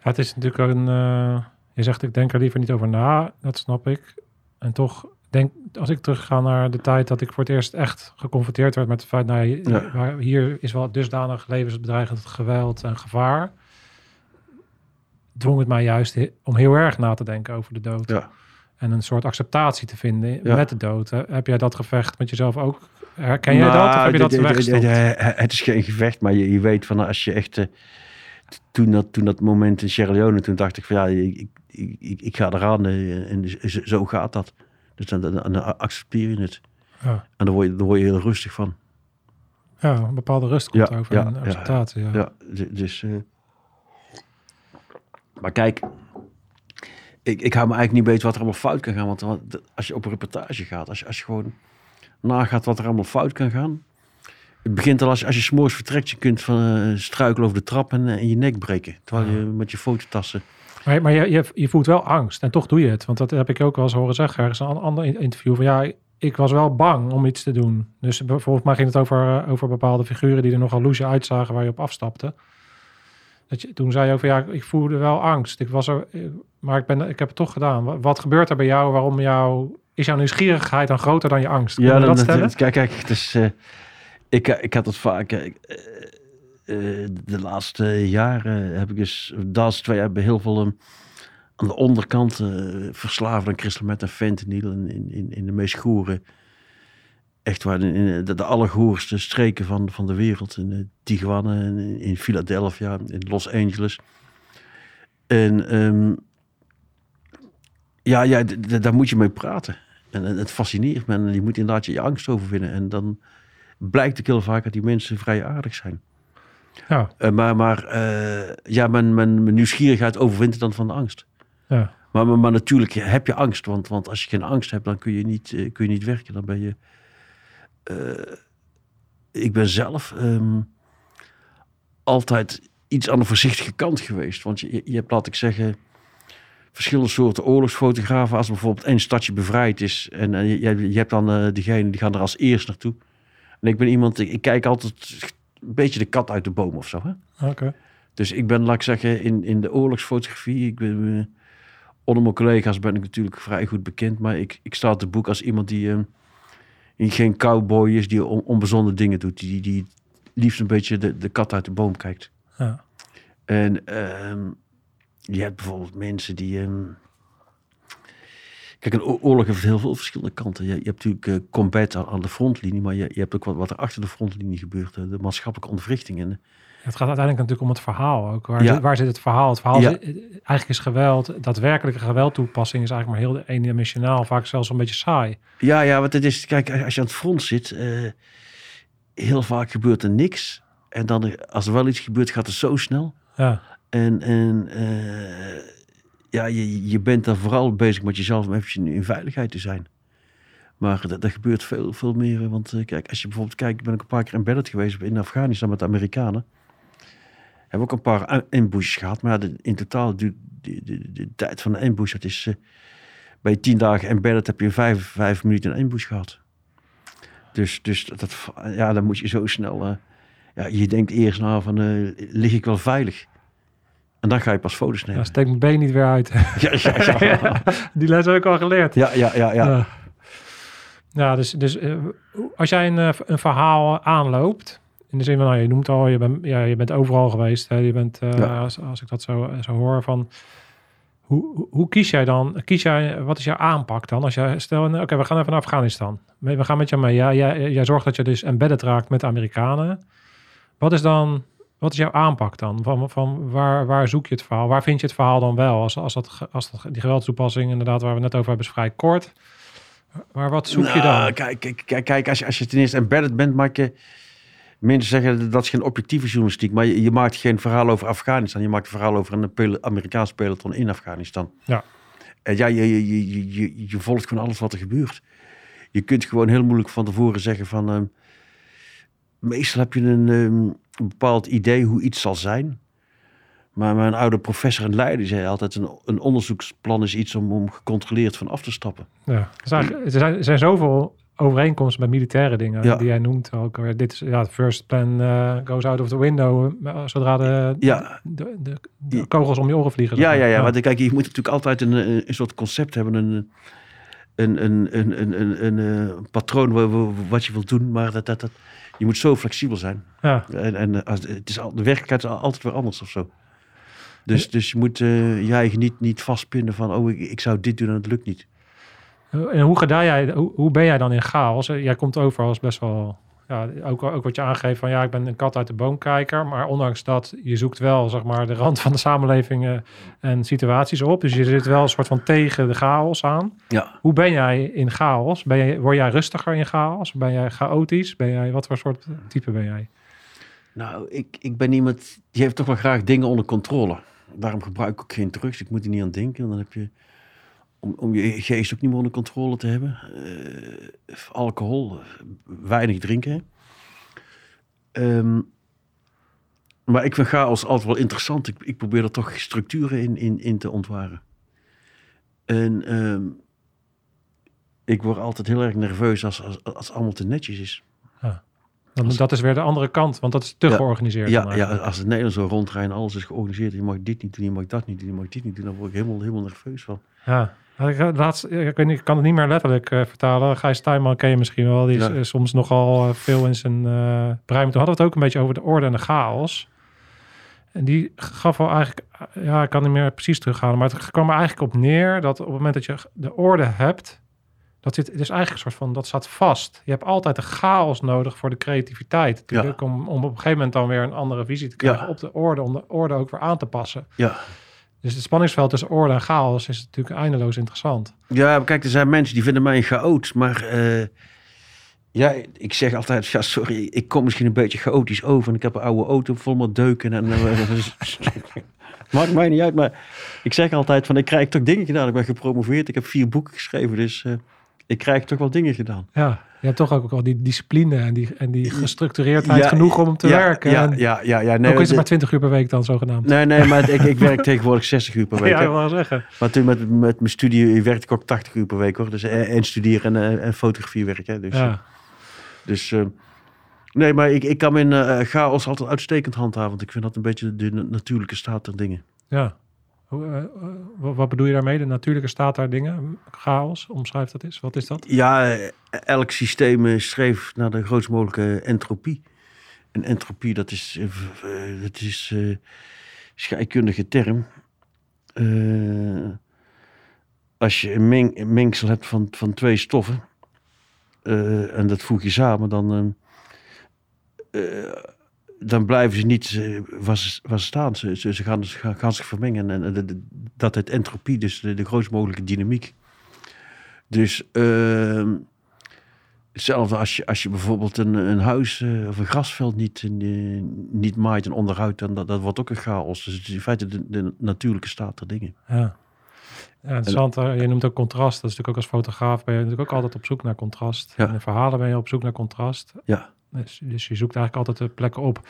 het is natuurlijk een... eh, je zegt, ik denk er liever niet over na. Dat snap ik. En toch denk, als ik terugga naar de tijd dat ik voor het eerst echt geconfronteerd werd met het feit, nou, hier, Ja. waar- hier is wel dusdanig levensbedreigend geweld en gevaar, dwong het mij juist om heel erg na te denken over de dood. Ja. En een soort acceptatie te vinden Ja. met de dood. Heb jij dat gevecht met jezelf ook? Herken jij dat? Of Nou, heb je dat weggestopt? Het is geen gevecht, maar je, je weet van als je echt... eh, toen, dat, toen dat moment in Sierra Leone, toen dacht ik van ja, ik, ik, ik, ik- ga eraan en zo- zo gaat dat. Dus dan, dan, dan accepteer je het. Ja. En dan word, je, dan word je heel rustig van. Ja, een bepaalde rust komt Ja, over ja, en ja, acceptatie. Ja, Ja, d- dus... eh, maar kijk, ik, ik hou me eigenlijk niet weten wat er allemaal fout kan gaan. Want als je op een reportage gaat, als je, als je gewoon nagaat wat er allemaal fout kan gaan. Het begint al als, als je s'morgens vertrekt, je kunt van, eh, struikelen over de trap en, en je nek breken. Terwijl je met je fototassen... Maar, maar je, je, je voelt wel angst en toch doe je het. Want dat heb ik ook wel eens horen zeggen ergens in een ander in- interview. Van ja, ik was wel bang om iets te doen. Dus bijvoorbeeld mij ging het over, eh, over bepaalde figuren die er nogal loesje uitzagen waar je op afstapte. Dat je, toen zei je ook van ja, ik voelde wel angst. Ik was er, eh, maar ik, ben, ik heb het toch gedaan. Wat, wat gebeurt er bij jou? Waarom jou, is jouw nieuwsgierigheid dan groter dan je angst? Kun je dan- dat dat- stellen? kijk, kijk, het is, ik, ik had het vaak... eh, eh, de laatste jaren heb ik dus... De twee jaar heel veel... ehm, aan de onderkant eh verslaafd aan crystal meth en fentanyl in, in, in, de meest goere... Echt waar, in, de, de streken van, van de wereld. In eh, en in, Philadelphia, in Los Angeles. En ehm, ja, ja daar moet je mee praten. En, en het fascineert me. En je moet inderdaad je angst overwinnen. En dan blijkt ook heel vaak dat die mensen vrij aardig zijn. Ja, Eh, maar maar eh, ja, mijn, mijn, mijn nieuwsgierigheid overwint dan van de angst. ja. Maar, maar, maar natuurlijk heb je angst. Want, want als je geen angst hebt, dan kun je niet, eh, kun je niet werken. Dan ben je... ik ben zelf ehm, altijd iets aan de voorzichtige kant geweest. Want je, je hebt, laat ik zeggen, verschillende soorten oorlogsfotografen. Als bijvoorbeeld één stadje bevrijd is en je, je hebt dan diegene die gaan er als eerst naartoe. En ik ben iemand, ik, ik kijk altijd een beetje de kat uit de boom of zo. Hè? Oké. Dus ik ben, laat ik zeggen, in, in de oorlogsfotografie, ik ben, eh, onder mijn collega's ben ik natuurlijk vrij goed bekend, maar ik, ik sta te boek als iemand die, eh, die geen cowboy is, die on, onbezonnen dingen doet, die, die liefst een beetje de, de kat uit de boom kijkt. Ja. En ehm, je hebt bijvoorbeeld mensen die... ehm, Kijk, een oorlog heeft heel veel verschillende kanten. Je, je hebt natuurlijk eh, combat aan, aan de frontlinie, maar je, je hebt ook wat, wat er achter de frontlinie gebeurt. de maatschappelijke ontwrichting. En, Het gaat uiteindelijk natuurlijk om het verhaal ook. Waar, Ja. zit, waar zit het verhaal? Het verhaal Ja. is, eigenlijk is geweld, daadwerkelijke geweldtoepassing is eigenlijk maar heel eendimensionaal, vaak zelfs een beetje saai. Ja, ja, want het is, kijk, als je aan het front zit, eh, heel vaak gebeurt er niks. En dan, als er wel iets gebeurt, gaat het zo snel. Ja, En, en eh, ja, je, je bent dan vooral bezig met jezelf om eventjes in, veiligheid te zijn. Maar dat, dat gebeurt veel, veel meer. Want eh, kijk, als je bijvoorbeeld kijkt, ik ben ook een paar keer embedded geweest in Afghanistan met de Amerikanen. Hebben ook een paar ambushes gehad. Maar in totaal, de, de, de, de tijd van de ambush, dat is... eh, bij tien dagen embedded heb je vijf, vijf minuten een ambush gehad. Dus, dus dat, ja, dan moet je zo snel... eh, ja, je denkt eerst na van, lig ik wel veilig? En dan ga je pas foto's ja nemen. steek mijn been niet weer uit. Ja, ja, ja. Die les heb ik al geleerd. ja, ja, ja, ja. Ja, ja dus, dus eh, als jij een, eh, een verhaal aanloopt, in de zin van, nou, je noemt al, je, bent ja, je bent overal geweest. Hè, je bent, eh, Ja. als, als ik dat zo, zo hoor, van hoe, hoe- kies jij dan? Kies jij, wat is jouw aanpak dan? Als jij, stel, oké, we gaan even naar Afghanistan. We we gaan met jou mee. Ja, jij, jij zorgt dat je dus embedded raakt met de Amerikanen. Wat is dan, wat is jouw aanpak dan? Van, van waar, waar zoek je het verhaal? Waar vind je het verhaal dan wel? Als, als, dat, als dat, die geweldstoepassing, inderdaad, waar we net over hebben, is vrij kort. Maar wat zoek je Nou, dan? Kijk, kijk, kijk, als, je, als je ten eerste embedded bent, maak je... Mensen zeggen dat is geen objectieve journalistiek, maar je, je maakt geen verhaal over Afghanistan. Je maakt een verhaal over een Amerikaans peloton in Afghanistan. Ja. En ja, je, je, je, je, je, je volgt gewoon alles wat er gebeurt. Je kunt gewoon heel moeilijk van tevoren zeggen van... ehm, meestal heb je een, ehm, een bepaald idee hoe iets zal zijn. Maar mijn oude professor en leider zei altijd... een, een onderzoeksplan is iets om, om gecontroleerd van af te stappen. Ja. Er, zijn, er, zijn, zoveel overeenkomsten met militaire dingen Ja. die jij noemt. Ook, weer. dit is ja, het first plan eh, goes out of the window. eh, Zodra de, Ja. de, de, de Ja. kogels om je oren vliegen. Ja, ja, maar. ja. Want kijk, je moet natuurlijk altijd een, een, een soort concept hebben. Een, een, een, een, een, een, een, patroon wa- wa- wat je wilt doen. Maar dat, dat, dat, je moet zo flexibel zijn. ja. En, en eh, als, het is al, de werkelijkheid is al- altijd weer anders of zo. Dus, dus je moet eh, je eigen niet, niet vastpinnen van... oh, ik, ik zou dit doen en het lukt niet. En hoe, ga jij, hoe, hoe ben jij dan in chaos? Jij komt over als best wel... Ja, ook, ook wat je aangeeft van ja, ik ben een kat uit de boomkijker. Maar ondanks dat, je zoekt wel zeg maar de rand van de samenlevingen en situaties op. Dus je zit wel een soort van tegen de chaos aan. Ja. Hoe ben jij in chaos? Ben jij, word jij rustiger in chaos? Ben jij chaotisch? Ben jij, wat voor soort type ben jij? Nou, ik, ik ben iemand die heeft toch wel graag dingen onder controle. Daarom gebruik ik ook geen drugs. Ik moet er niet aan denken. Dan heb je, om, om je geest ook niet meer onder controle te hebben. eh, alcohol, weinig drinken. Ehm, maar ik vind chaos altijd wel interessant. Ik, ik probeer er toch structuren in, in, in te ontwaren. En ehm, ik word altijd heel erg nerveus als, als, als het allemaal te netjes is. Dat is weer de andere kant, want dat is te Ja. georganiseerd. Ja, ja, als het Nederland zo rondrijden, alles is georganiseerd. Je mag dit niet doen, je mag dat niet doen, je mag dit niet doen. Dan word ik helemaal, helemaal nerveus van. Ja. Ik, laatst, ik, weet niet, ik kan het niet meer letterlijk eh, vertalen. Gijs Tuinman ken je misschien wel. Die is Ja. eh, soms nogal eh, veel in zijn brein. Toen hadden we het ook een beetje over de orde en de chaos. En die gaf wel eigenlijk... Ja, ik kan niet meer precies terughalen. Maar het kwam er eigenlijk op neer dat op het moment dat je de orde hebt... Dat zit, het is eigenlijk een soort van, dat staat vast. Je hebt altijd de chaos nodig voor de creativiteit. Natuurlijk, om, om op een gegeven moment dan weer een andere visie te krijgen Ja. op de orde. Om de orde ook weer aan te passen. Ja. Dus het spanningsveld tussen orde en chaos is natuurlijk eindeloos interessant. Ja, kijk, er zijn mensen die vinden mij een chaot. Maar eh, ja, ik zeg altijd, ja, sorry, ik kom misschien een beetje chaotisch over. En ik heb een oude auto vol met deuken. En, eh, maakt mij niet uit, maar ik zeg altijd van, ik krijg toch dingen gedaan. Ik ben gepromoveerd, ik heb vier boeken geschreven. Dus eh, ik krijg toch wel dingen gedaan. Ja, je hebt toch ook wel die discipline en die, en die gestructureerdheid Ja, genoeg om te ja, werken. Ja, ja, ja, ja. Nee, ook is het maar 20 uur per week dan zogenaamd. nee, nee, maar ik, ik werk tegenwoordig 60 uur per week. ja, ik wil zeggen. Maar toen met, met mijn studie werkte ik ook 80 uur per week hoor. Dus en, en studeren en, eh, en fotografie werken. Dus, Ja. dus eh, nee, maar ik, ik kan mijn eh, chaos altijd uitstekend handhaven. Want ik vind dat een beetje de na- natuurlijke staat der dingen. ja. Eh, eh, wat, bedoel je daarmee? De natuurlijke staat daar dingen? Chaos, omschrijf dat eens. Wat is dat? Ja, eh, elk systeem streeft naar de grootst mogelijke entropie. En entropie, dat is, dat is scheikundige term. Als je een, meng, mengsel hebt van, van twee stoffen, en dat voeg je samen, dan, dan blijven ze niet eh, waar, ze, waar ze staan. Ze, ze, ze gaan, ze gaan, zich vermengen. En, en de- de- dat heet entropie, dus de, de grootst mogelijke dynamiek. Dus ehm, hetzelfde als je, als je bijvoorbeeld een, een huis eh, of een grasveld niet, eh, niet maait en onderhoudt, dan dat, dat wordt ook een chaos. Dus het is in feite de, de natuurlijke staat der dingen. Ja. Ja, interessant. Je noemt ook contrast. Dat is natuurlijk ook als fotograaf ben je natuurlijk ook altijd op zoek naar contrast. Ja. In verhalen ben je op zoek naar contrast. Ja. Dus, dus je zoekt eigenlijk altijd de plekken op.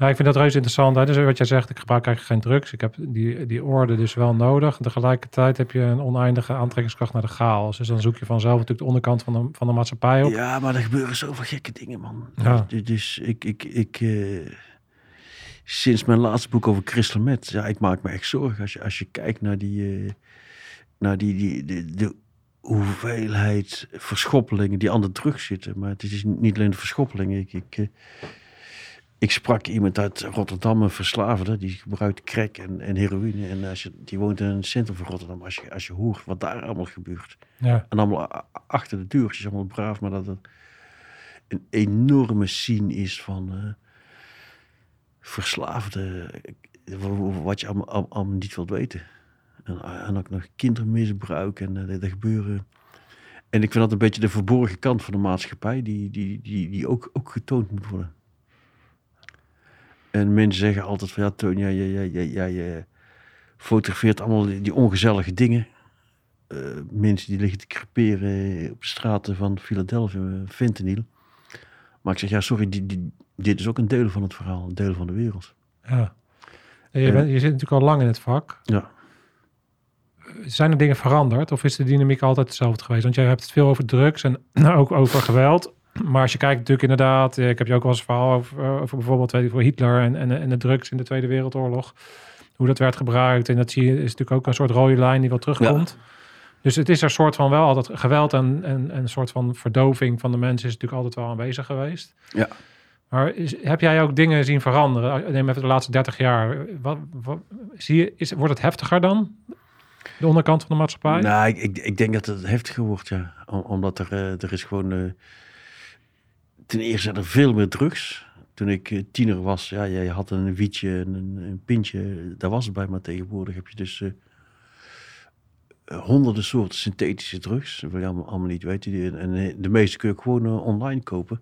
Nou, ik vind dat reuze interessant. Hè? Dus wat jij zegt, ik gebruik eigenlijk geen drugs. Ik heb die, die orde dus wel nodig. En tegelijkertijd heb je een oneindige aantrekkingskracht naar de chaos. Dus dan zoek je vanzelf natuurlijk de onderkant van de, van de maatschappij op. Ja, maar er gebeuren zoveel gekke dingen, man. Ja. Dus, dus ik, ik, ik eh, sinds mijn laatste boek over Crystal Met, ja, ik maak me echt zorgen als je, als je kijkt naar die, eh, naar die, die, de hoeveelheid verschoppelingen die aan de zitten. Maar het is niet alleen de verschoppelingen. Ik, ik, eh, ik sprak iemand uit Rotterdam, een verslaafde, die gebruikt crack en, en heroïne. En als je, die woont in het centrum van Rotterdam. Als je, als je hoort wat daar allemaal gebeurt. Ja. En allemaal achter de deur. Het is allemaal braaf, maar dat het een enorme scene is van eh verslaafde. wa- Wat je allemaal niet wilt weten. En, en ook nog kindermisbruik en eh, er gebeuren. En ik vind dat een beetje de verborgen kant van de maatschappij, die, die, die, die ook, ook getoond moet worden. En mensen zeggen altijd van ja, Toon, jij, jij, jij, jij, jij, eh, fotografeert allemaal die, die ongezellige dingen. Eh, mensen die liggen te creperen op de straten van Philadelphia, eh, fentanyl. Maar ik zeg, ja, sorry, die, die, dit is ook een deel van het verhaal, een deel van de wereld. Ja. En Je, bent, je zit natuurlijk al lang in het vak. Ja. Zijn er dingen veranderd of is de dynamiek altijd hetzelfde geweest? Want jij hebt het veel over drugs en ook over geweld. Maar als je kijkt natuurlijk inderdaad, eh, ik heb je ook wel eens een verhaal over, eh, over bijvoorbeeld weet ik, voor Hitler en, en, en de drugs in de Tweede Wereldoorlog. Hoe dat werd gebruikt. En dat zie je, is natuurlijk ook een soort rode lijn die wel terugkomt. Dus het is er soort van wel altijd geweld en, en, en een soort van verdoving van de mensen is natuurlijk altijd wel aanwezig geweest. Ja. Maar is, heb jij ook dingen zien veranderen? Neem even de laatste 30 jaar. Wat, wat, zie je, is, wordt het heftiger dan? De onderkant van de maatschappij? Nou, ik, ik, ik denk dat het heftiger wordt, ja. Om- omdat er, eh, er is gewoon... eh, ten eerste zijn er veel meer drugs. Toen ik eh, tiener was, ja, je had een wietje en een, een pintje. Daar was het bij, maar tegenwoordig heb je dus... honderden soorten synthetische drugs. Dat wil je allemaal, allemaal niet weten. En de meeste kun je gewoon online kopen.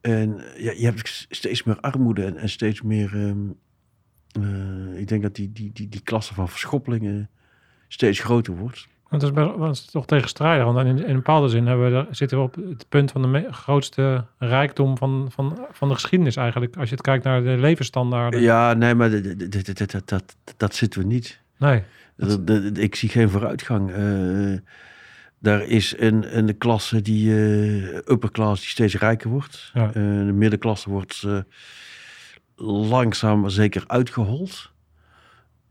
En ja, je hebt steeds meer armoede en, en steeds meer... ehm, eh, ik denk dat die, die, die, die klasse van verschoppelingen steeds groter wordt. Want dat is, best- dat is toch tegenstrijdig. Want in, in een bepaalde zin hebben we, zitten we op het punt van de me- grootste rijkdom van, van, van de geschiedenis eigenlijk. Als je het kijkt naar de levensstandaarden. Ja, nee, maar dat, dat, dat, dat, zitten we niet. Nee. Ik zie geen vooruitgang. Eh daar is een, een klasse die eh upper class die steeds rijker wordt. Ja. Eh, de middenklasse wordt eh, langzaam maar zeker uitgehold.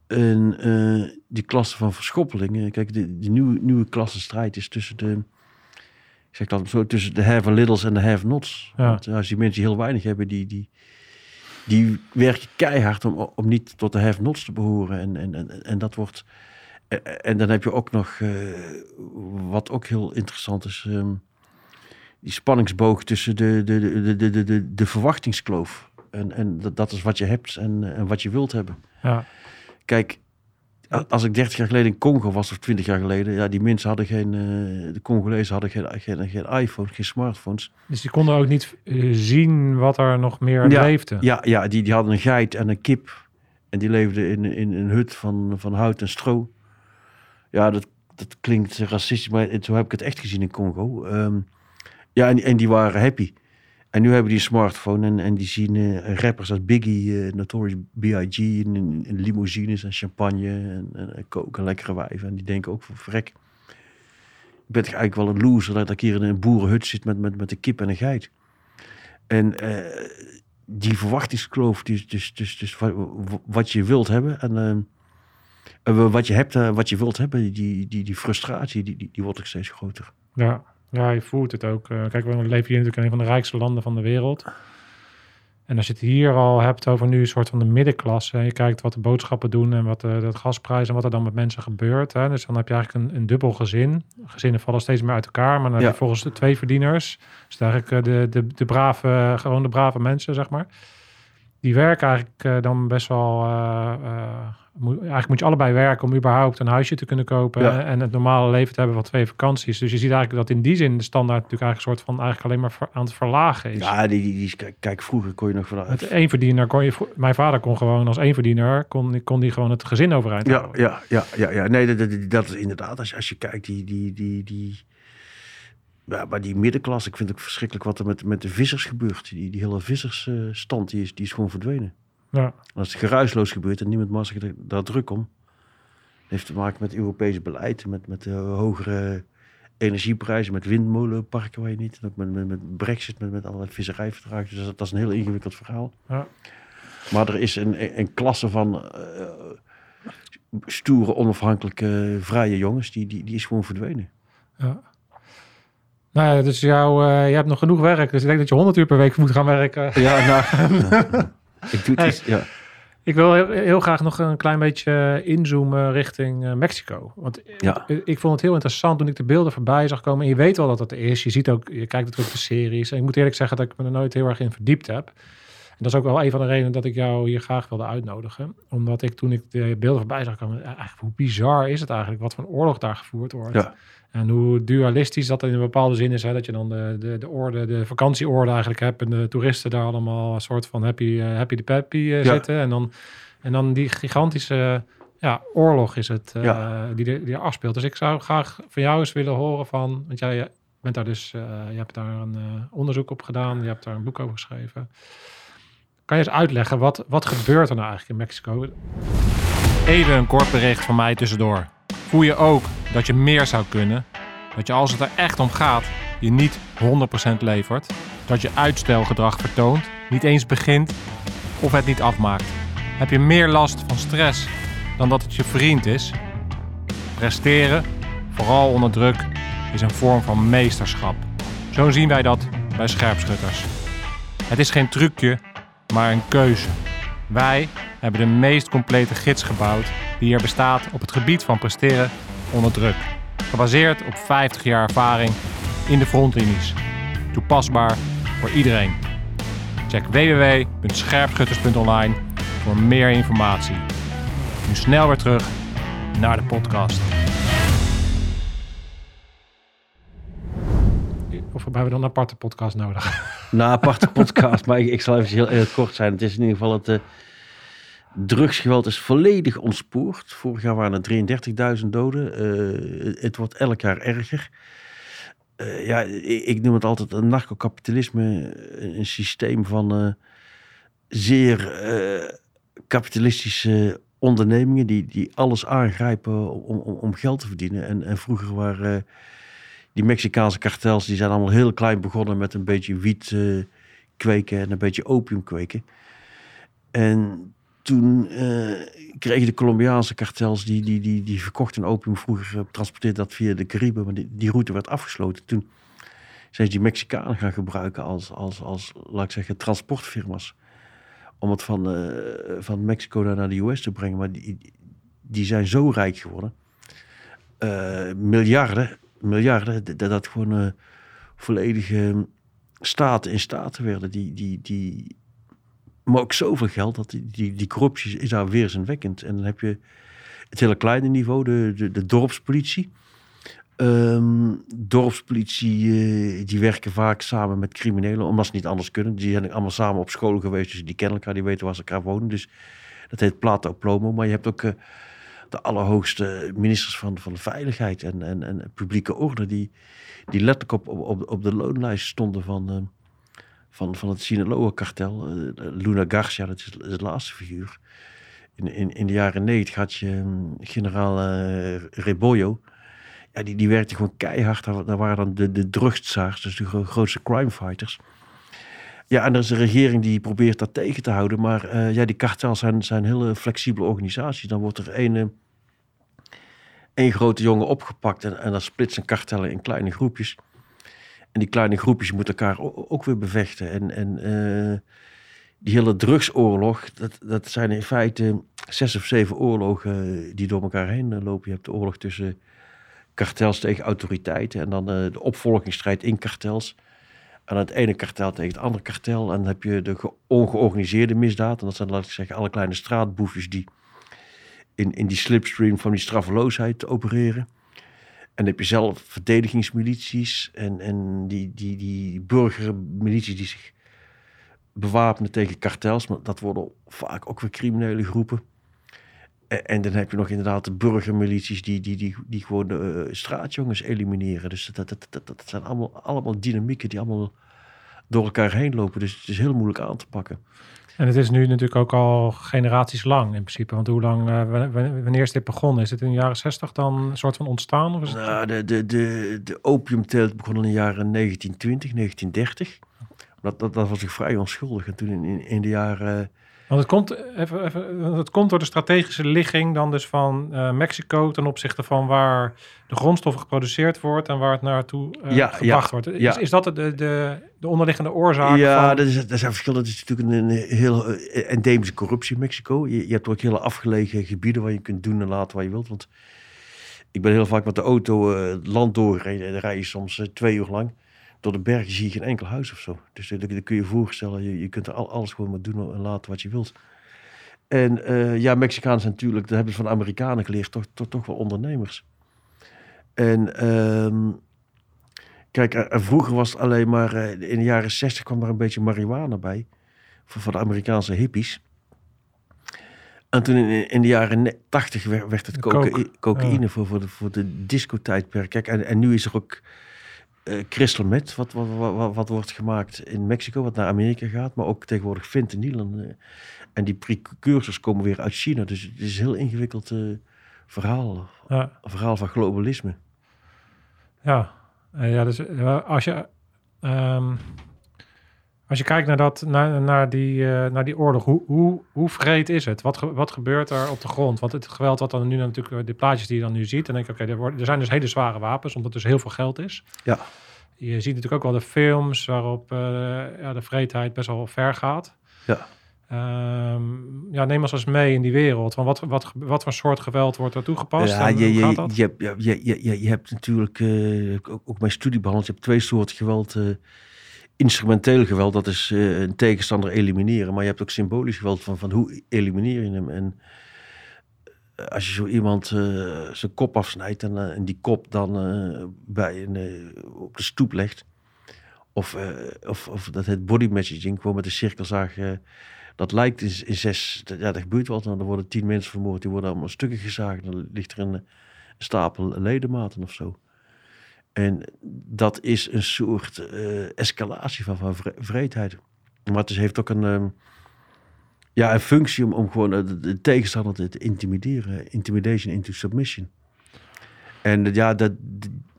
En eh, die klasse van verschoppelingen, kijk, de, de nieuwe, nieuwe klassenstrijd is tussen de, ik zeg dat zo, tussen de have littles en de have nots. Ja. Want als die mensen die heel weinig hebben, die, die, die werken keihard om, om niet tot de have nots te behoren. En, en, en, en dat wordt, en, en dan heb je ook nog, eh, wat ook heel interessant is, ehm, die spanningsboog tussen de, de, de, de, de, de, de verwachtingskloof. En, en dat, is wat je hebt en, en wat je wilt hebben. Ja. Kijk, als ik 30 jaar geleden in Congo was, of 20 jaar geleden, ja, die mensen hadden geen, eh, de Congolezen hadden geen, geen, geen iPhone, geen smartphones. Dus die konden ook niet eh, zien wat er nog meer Ja, leefde. Ja, ja die, die hadden een geit en een kip. En die leefden in, in een hut van, van hout en stro. Ja, dat, dat klinkt racistisch, maar zo heb ik het echt gezien in Congo. Ehm, ja, en, en die waren happy. En nu hebben die een smartphone en, en die zien eh, rappers als Biggie, eh, Notorious B.I.G. in, in, in limousines en champagne en, en, lekkere wijven. En die denken ook van vrek. Ik ben eigenlijk wel een loser dat ik hier in een boerenhut zit met, met, met een kip en een geit. En eh, die verwachtingskloof, dus, dus, dus, dus wat, je wilt hebben en wat je hebt, wat je wilt hebben, die, die, die frustratie, die, die, die wordt ook steeds groter. Ja, ja je voelt het ook. Eh, kijk, we leven hier natuurlijk in een van de rijkste landen van de wereld. En als je het hier al hebt over nu een soort van de middenklasse... en je kijkt wat de boodschappen doen en wat de, de gasprijs... en wat er dan met mensen gebeurt. Hè? Dus dan heb je eigenlijk een, een dubbel gezin. Gezinnen vallen steeds meer uit elkaar... maar dan Ja. heb je volgens de twee verdieners. Dus eigenlijk eh, de, de, de brave, gewoon de brave mensen, zeg maar. Die werken eigenlijk eh, dan best wel... eh, eh, moet, eigenlijk moet je allebei werken om überhaupt een huisje te kunnen kopen... Ja. en het normale leven te hebben van twee vakanties. Dus je ziet eigenlijk dat in die zin de standaard natuurlijk eigenlijk een soort van... eigenlijk alleen maar ver- aan het verlagen is. Ja, die, die, die- kijk, kijk, vroeger kon je nog Met vanuit. één verdiener kon je... Mijn vader kon gewoon als één verdiener... kon, kon die gewoon het gezin overeind Ja, houden. ja, ja, ja, ja. Nee, dat, dat, dat is inderdaad, als, je- als je kijkt, die, die, die, die, ja, maar die middenklasse, ik vind het ook verschrikkelijk wat er met, met de vissers gebeurt. Die, die hele vissersstand, die, is, die is gewoon verdwenen. Ja. Als het geruisloos gebeurt en niemand maakt zich daar druk om, heeft te maken met Europees beleid, met, met eh, hogere energieprijzen, met windmolenparken waar je niet, en ook met, met, met brexit, met, met allerlei visserijverdragen. Dus dat, dat is een heel ingewikkeld verhaal. Ja. Maar er is een, een, een klasse van eh, stoere, onafhankelijke, vrije jongens, die, die, die is gewoon verdwenen. Ja. Nou ja, dus jou, eh, je hebt nog genoeg werk. Dus ik denk dat je 100 uur per week moet gaan werken. Ja, nou, ik doe het. Eens, ja. Ik wil heel, heel graag nog een klein beetje inzoomen richting eh, Mexico. Want Ja. ik, ik vond het heel interessant toen ik de beelden voorbij zag komen. En je weet wel dat dat er is. Je ziet ook, je kijkt natuurlijk de series. En ik moet eerlijk zeggen dat ik me er nooit heel erg in verdiept heb. En dat is ook wel een van de redenen dat ik jou hier graag wilde uitnodigen. Omdat ik toen ik de beelden voorbij zag komen, eigenlijk hoe bizar is het eigenlijk wat voor oorlog daar gevoerd wordt. Ja. En hoe dualistisch dat in een bepaalde zin is. Hè? Dat je dan de, de, de, orde, de vakantieorde eigenlijk hebt. En de toeristen daar allemaal een soort van happy, eh, happy de peppy eh, Ja. zitten. En dan, en dan die gigantische ja, oorlog is het eh, Ja. die, er- die er afspeelt. Dus ik zou graag van jou eens willen horen van... Want jij bent daar dus... je hebt daar een onderzoek op gedaan. Je hebt daar een boek over geschreven. Kan je eens uitleggen, wat, wat gebeurt er nou eigenlijk in Mexico? Even een kort bericht van mij tussendoor. Voel je ook dat je meer zou kunnen? Dat je als het er echt om gaat, je niet 100% levert? Dat je uitstelgedrag vertoont, niet eens begint of het niet afmaakt? Heb je meer last van stress dan dat het je vriend is? Presteren, vooral onder druk, is een vorm van meesterschap. Zo zien wij dat bij scherpschutters. Het is geen trucje, maar een keuze. Wij hebben de meest complete gids gebouwd die er bestaat op het gebied van presteren onder druk. Gebaseerd op 50 jaar ervaring in de frontlinies. Toepasbaar voor iedereen. Check www.scherpschutters.online voor meer informatie. Nu snel weer terug naar de podcast. Of hebben we dan een aparte podcast nodig? Na aparte podcast, maar ik, ik zal even heel, heel kort zijn. Het is in ieder geval het eh, drugsgeweld is volledig ontspoord. Vorig jaar waren er 33.000 doden. Eh, het wordt elk jaar erger. Eh, ja, ik, ik noem het altijd een narcocapitalisme. Een systeem van zeer kapitalistische ondernemingen die, die alles aangrijpen om, om, om geld te verdienen. En, en vroeger waren die Mexicaanse kartels, die zijn allemaal heel klein begonnen met een beetje wiet eh, kweken en een beetje opium kweken. En toen eh, kregen de Colombiaanse kartels, die, die, die, die verkochten opium vroeger, uh, transporteerden dat via de Cariben, maar die, die route werd afgesloten. Toen zijn ze die Mexicanen gaan gebruiken als, als, als laat ik zeggen, transportfirma's. Om het van, uh, van Mexico naar de US te brengen. Maar die, die zijn zo rijk geworden. Uh, miljarden, miljarden, dat, dat gewoon uh, volledige staten in staten werden. Die, die, die, maar ook zoveel geld dat die, die, die corruptie is daar weerzinwekkend. En dan heb je het hele kleine niveau, de, de, de dorpspolitie. Um, dorpspolitie, uh, die werken vaak samen met criminelen, omdat ze niet anders kunnen. Die zijn allemaal samen op school geweest, dus die kennen elkaar, die weten waar ze elkaar wonen. Dus dat heet Plato Plomo. Maar je hebt ook uh, de allerhoogste ministers van, van de veiligheid en, en, en publieke orde, die, die letterlijk op, op, op de loonlijst stonden van, uh, van, van het Sinaloa-kartel. Uh, Luna Garcia, dat is, het laatste figuur. In, in, in de jaren negentig had je um, generaal uh, Rebollo. Ja, die, die werkte gewoon keihard. Daar waren dan de, de dus de gro grootste crimefighters. Ja, en er is een regering die probeert dat tegen te houden. Maar uh, ja, die kartels zijn, zijn hele flexibele organisaties. Dan wordt er één, één grote jongen opgepakt en, dan splitsen kartellen in kleine groepjes. En die kleine groepjes moeten elkaar ook, weer bevechten. En, en uh, die hele drugsoorlog, dat, dat zijn in feite zes of zeven oorlogen die door elkaar heen lopen. Je hebt de oorlog tussen kartels tegen autoriteiten en dan de opvolgingsstrijd in kartels. En het ene kartel tegen het andere kartel. En dan heb je de ongeorganiseerde misdaad. En dat zijn, laat ik zeggen, alle kleine straatboefjes die in, in die slipstream van die straffeloosheid opereren. En dan heb je zelf verdedigingsmilities en, en die, die, die burgermilities die zich bewapenen tegen kartels. Maar dat worden vaak ook weer criminele groepen. En, dan heb je nog inderdaad de burgermilities die, die, die, die gewoon de uh, straatjongens elimineren. Dus dat, dat, dat, dat zijn allemaal, allemaal dynamieken die allemaal door elkaar heen lopen. Dus het is heel moeilijk aan te pakken. En het is nu natuurlijk ook al generaties lang in principe. Want hoe lang, uh, wanneer is dit begonnen? Is het in de jaren 60 dan een soort van ontstaan? Of is het... nou, de, de, de, de opiumteelt begon in de jaren 1920, 1930. Dat, dat, dat was ik vrij onschuldig. En toen in, in de jaren... Want het komt, even, even, het komt door de strategische ligging dan dus van uh, Mexico ten opzichte van waar de grondstoffen geproduceerd wordt en waar het naartoe uh, ja, gebracht ja, wordt. Is, ja. is dat de, de, de onderliggende oorzaak? Ja, van... dat, is, dat zijn verschillen. Het is natuurlijk een, een heel uh, endemische corruptie in Mexico. Je, je, hebt ook hele afgelegen gebieden waar je kunt doen en laten wat je wilt. Want ik ben heel vaak met de auto het land doorgereden en dan rij je soms twee uur lang door de bergen zie je geen enkel huis of zo. Dus dat, dat kun je je voorstellen. Je, je kunt er al, alles gewoon maar doen en laten wat je wilt. En eh, ja, Mexicanen zijn natuurlijk, dat hebben ze van Amerikanen geleerd, toch, toch, toch wel ondernemers. En ehm, kijk, er- er vroeger was het alleen maar, eh, in de jaren 60 kwam er een beetje marihuana bij. Voor, voor de Amerikaanse hippies. En toen in, in de jaren 80 werd, werd het cocaïne ja. voor, voor de, voor de discotijdperk. Kijk, en, en nu is er ook eh crystal meth, wat, wat, wat, wat- wordt gemaakt in Mexico, wat naar Amerika gaat. Maar ook tegenwoordig fentanyl. En, eh, en die precursors komen weer uit China. Dus het is een heel ingewikkeld eh, verhaal. Ja, Een verhaal van globalisme. ja. Eh, ja dus eh, als je, ehm, als je kijkt naar, dat, naar, naar, die, eh, naar die oorlog, hoe, hoe, hoe vreed is het? Wat, ge- wat gebeurt er op de grond? Want het geweld wat dan nu natuurlijk, eh, de plaatjes die je dan nu ziet, dan denk ik, oké, er, worden- er zijn dus hele zware wapens, omdat er dus heel veel geld is. Ja. Je ziet natuurlijk ook wel de films waarop eh, ja, de vreedheid best wel ver gaat. Ja. Ehm, ja, neem ons eens mee in die wereld. Van wat, wat, wat voor soort geweld wordt er toegepast? Ja, je, je, gaat je, hebt- je, je, je, je, hebt natuurlijk, ook, ook mijn studie behandeld, je hebt twee soorten geweld. Instrumenteel geweld, dat is eh, een tegenstander elimineren. Maar je hebt ook symbolisch geweld van, van hoe elimineer je hem. En eh, als je zo iemand eh, zijn kop afsnijdt en, en die kop dan bij een, op de stoep legt. Of, of, of dat het body messaging, gewoon met een cirkelzaag. dat lijkt in, in zes, ja, dat gebeurt wel. Dan worden tien mensen vermoord, die worden allemaal stukken gezaagd. Dan ligt er een, een stapel ledematen of zo. En dat is een soort eh, escalatie van, van vre- vreedheid. Maar het heeft ook een, ehm, ja, een functie om, om gewoon eh, de, de tegenstander te, intimideren. Intimidation into submission. En eh, ja, dat,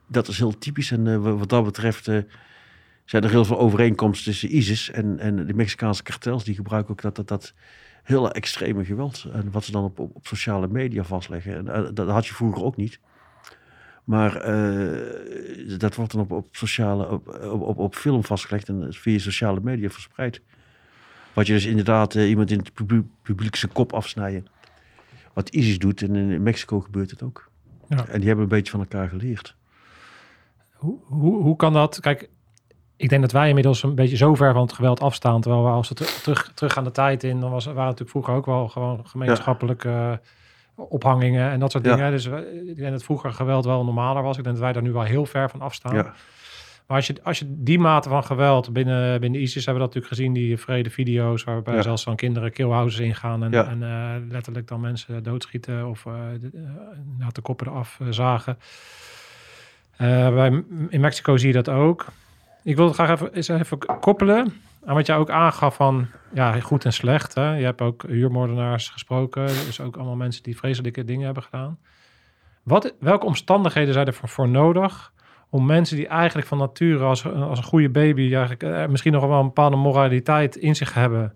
dat is heel typisch. En wat dat betreft zijn er heel veel overeenkomsten tussen ISIS en, en de Mexicaanse kartels. Die gebruiken ook dat, dat, dat hele extreme geweld. En wat ze dan op, op, op sociale media vastleggen. En, dat had je vroeger ook niet. Maar eh, dat wordt dan op, op, sociale, op, op, op, film vastgelegd en via sociale media verspreid. Wat je dus inderdaad eh, iemand in het publiek, publiek zijn kop afsnijden. Wat ISIS doet en in Mexico gebeurt het ook. Ja. En die hebben een beetje van elkaar geleerd. Hoe, hoe, hoe kan dat? Kijk, ik denk dat wij inmiddels een beetje zo ver van het geweld afstaan. Terwijl we als we ter- terug, terug gaan de tijd in, dan was, waren natuurlijk vroeger ook wel gewoon gemeenschappelijke eh, ophangingen en dat soort Ja. dingen. Dus we- ik denk dat vroeger geweld wel normaler was. Ik denk dat wij daar nu wel heel ver van afstaan. Ja. Maar als je, als je die mate van geweld binnen, binnen ISIS hebben we dat natuurlijk gezien, die vrede video's waarbij Ja. zelfs van kinderen killhouses ingaan en, Ja. en eh, letterlijk dan mensen doodschieten of eh de, eh, de koppen eraf eh, zagen. Eh, bij, in Mexico zie je dat ook. Ik wil het graag even, eens even koppelen aan wat jij ook aangaf van ja, goed en slecht. Hè? Je hebt ook huurmoordenaars gesproken, dus ook allemaal mensen die vreselijke dingen hebben gedaan. Wat, welke omstandigheden zijn er voor, nodig om mensen die eigenlijk van nature als, als een goede baby eigenlijk, eh, misschien nog wel een bepaalde moraliteit in zich hebben,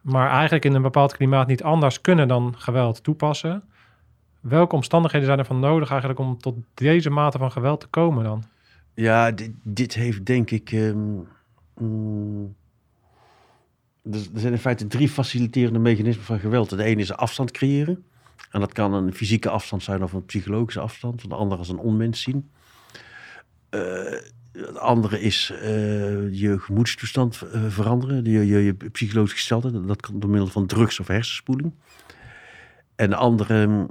maar eigenlijk in een bepaald klimaat niet anders kunnen dan geweld toepassen? Welke omstandigheden zijn er van nodig eigenlijk om tot deze mate van geweld te komen dan? Ja, dit, dit heeft denk ik. ehm, mm, er, er zijn in feite drie faciliterende mechanismen van geweld. De ene is afstand creëren. En dat kan een fysieke afstand zijn of een psychologische afstand. De andere is een onmens zien. Eh, het andere is eh, je gemoedstoestand eh, veranderen. Je, je, je psychologische gesteldheid. Dat kan door middel van drugs of hersenspoeling. En de andere mm,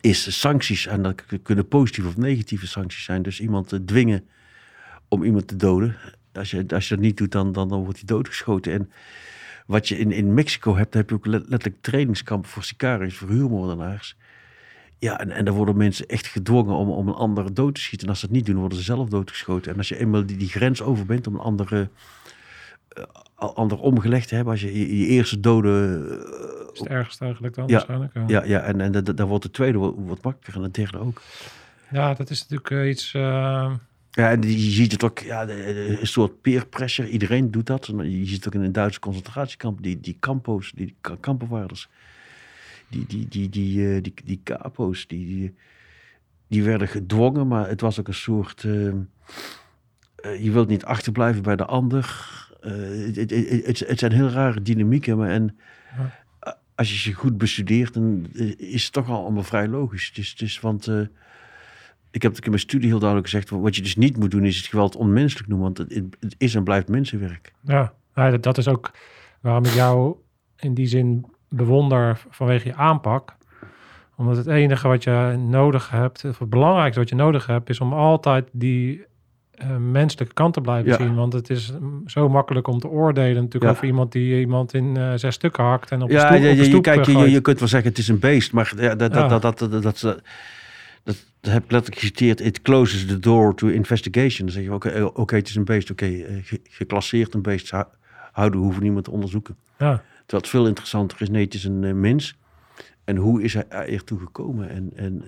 is sancties. En dat kunnen positieve of negatieve sancties zijn. Dus iemand dwingen om iemand te doden. Als je, als je dat niet doet, dan, dan, dan wordt hij doodgeschoten. En wat je in, in Mexico hebt, heb je ook let- letterlijk trainingskampen voor sicariërs, voor huurmoordenaars. Ja, en, en daar worden mensen echt gedwongen om, om een ander dood te schieten. En als ze dat niet doen, worden ze zelf doodgeschoten. En als je eenmaal die, die grens over bent om een andere, eh, ander omgelegd te hebben, als je je, je eerste dode eh, Is het ergste eigenlijk dan Ja. waarschijnlijk? Ja. ja, ja, en, en da- da- dan wordt de tweede wat, makkelijker en de derde ook. Ja, dat is natuurlijk eh, iets... Ja, en je ziet het ook, ja, een soort peer pressure. Iedereen doet dat. Je ziet het ook in een Duitse concentratiekamp. Die, die kampo's, die ka- kampenwaarders. Die, die, die, die, eh, die, die capo's, die, die, die werden gedwongen. Maar het was ook een soort... eh, eh, je wilt niet achterblijven bij de ander. Eh, het, het, het, het- het zijn heel rare dynamieken. Maar en, Ja. als je ze goed bestudeert, dan is het toch al allemaal vrij logisch. Dus, dus, want... Ik heb het in mijn studie heel duidelijk gezegd. Wat je dus niet moet doen, is het geweld onmenselijk noemen. Want het, het is en blijft mensenwerk. Ja, ja, dat, is ook waarom ik jou in die zin bewonder vanwege je aanpak. Omdat het enige wat je nodig hebt, of het belangrijkste wat je nodig hebt, is om altijd die eh, menselijke kant te blijven Ja. zien. Want het is zo makkelijk om te oordelen natuurlijk Ja. over iemand die iemand in eh, zes stukken hakt en op een Ja, stoep, je, op een je, je, stoep, kijk, je, je, je kunt wel zeggen het is een beest. Maar ja, dat, Ja. dat, dat, dat, dat, dat, dat, dat heb ik letterlijk geciteerd. It closes the door to investigation. Dan zeg je, oké, eh, oké, het is een beest. Oké, eh, ge- geclasseerd een beest. Hou- Houden, hoeven niemand te onderzoeken. Ja, Terwijl het veel interessanter is, nee, het is een eh, mens. En hoe is hij ertoe gekomen? En, en,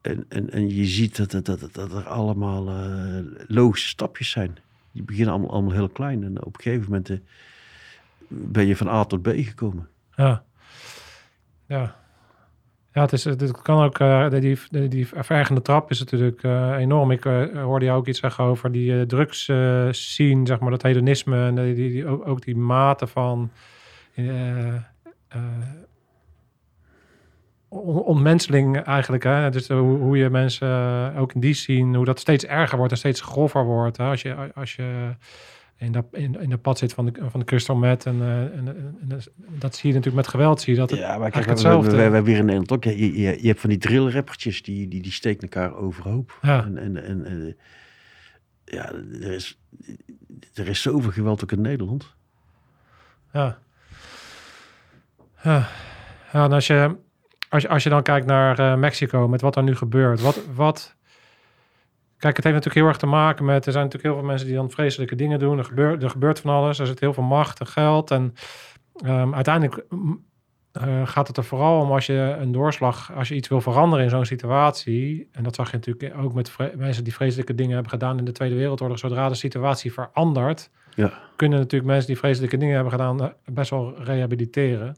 en, en, en je ziet dat, dat, dat, dat er allemaal logische stapjes zijn. Die beginnen allemaal, allemaal heel klein. En op een gegeven moment ben je van A tot B gekomen. ja. Ja. Ja, het, is, het kan ook, eh, die, die, die verergende trap is natuurlijk eh, enorm. Ik eh, hoorde jou ook iets zeggen over die drugs scene, zeg maar, dat hedonisme en die, die, ook, ook die mate van on- ontmenseling eigenlijk. Hè? Dus hoe, hoe je mensen ook in die scene, hoe dat steeds erger wordt en steeds grover wordt. Hè? Als je, als je in, dat, in, in de pad zit van de, van de crystal meth en, eh, en, en, dat- dat zie je natuurlijk met geweld. Zie je dat het Ja, maar kijk, eigenlijk we, we, we, hetzelfde. we hebben hier in Nederland ook. Je, je, je hebt van die drillrappertjes, die, die, die steken elkaar overhoop. Ja. En, en, en, en, ja, er is, er is zoveel geweld ook in Nederland. Ja. Ja, ja en als je, als, je, als je dan kijkt naar eh, Mexico, met wat er nu gebeurt. Wat, wat... Kijk, het heeft natuurlijk heel erg te maken met... Er zijn natuurlijk heel veel mensen die dan vreselijke dingen doen. Er gebeurt, er gebeurt van alles. Er zit heel veel macht en geld. En ehm, uiteindelijk mm, eh, gaat het er vooral om als je een doorslag... Als je iets wil veranderen in zo'n situatie... En dat zag je natuurlijk ook met mensen die vreselijke dingen hebben gedaan in de Tweede Wereldoorlog. Zodra de situatie verandert Ja. kunnen natuurlijk mensen die vreselijke dingen hebben gedaan eh, best wel rehabiliteren,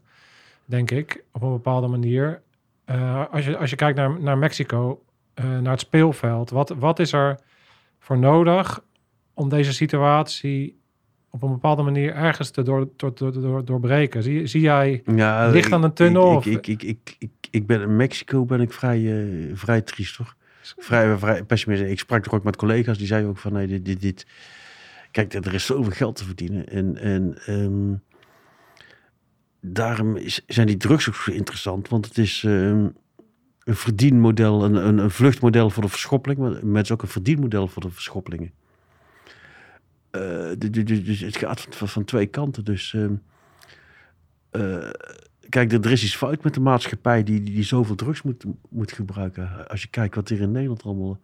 denk ik, op een bepaalde manier. Eh, als, je, als je kijkt naar, naar Mexico, naar het speelveld, wat, wat is er voor nodig om deze situatie op een bepaalde manier ergens te door, door, door, door- doorbreken? Zie, zie jij Ja, Licht aan een tunnel, Ik, ik, ik, ik, ik, ik ben in Mexico ben ik vrij, eh, vrij triest, hoor. Vrij, vrij pessimistisch. Ik sprak er ook met collega's die zeiden ook van, nee, dit, dit, dit. Kijk, er is zoveel geld te verdienen. En, en ehm, daarom is, zijn die drugs ook zo interessant, want het is ehm, een verdienmodel, een, een, vluchtmodel voor de verschoppeling, maar het ook een verdienmodel voor de verschoppelingen. Eh, du- du- du- dus het gaat van, van twee kanten. Dus ehm, eh, kijk, er, er is iets fout met de maatschappij die, die, die zoveel drugs moet, moet gebruiken. Als je kijkt wat hier in Nederland allemaal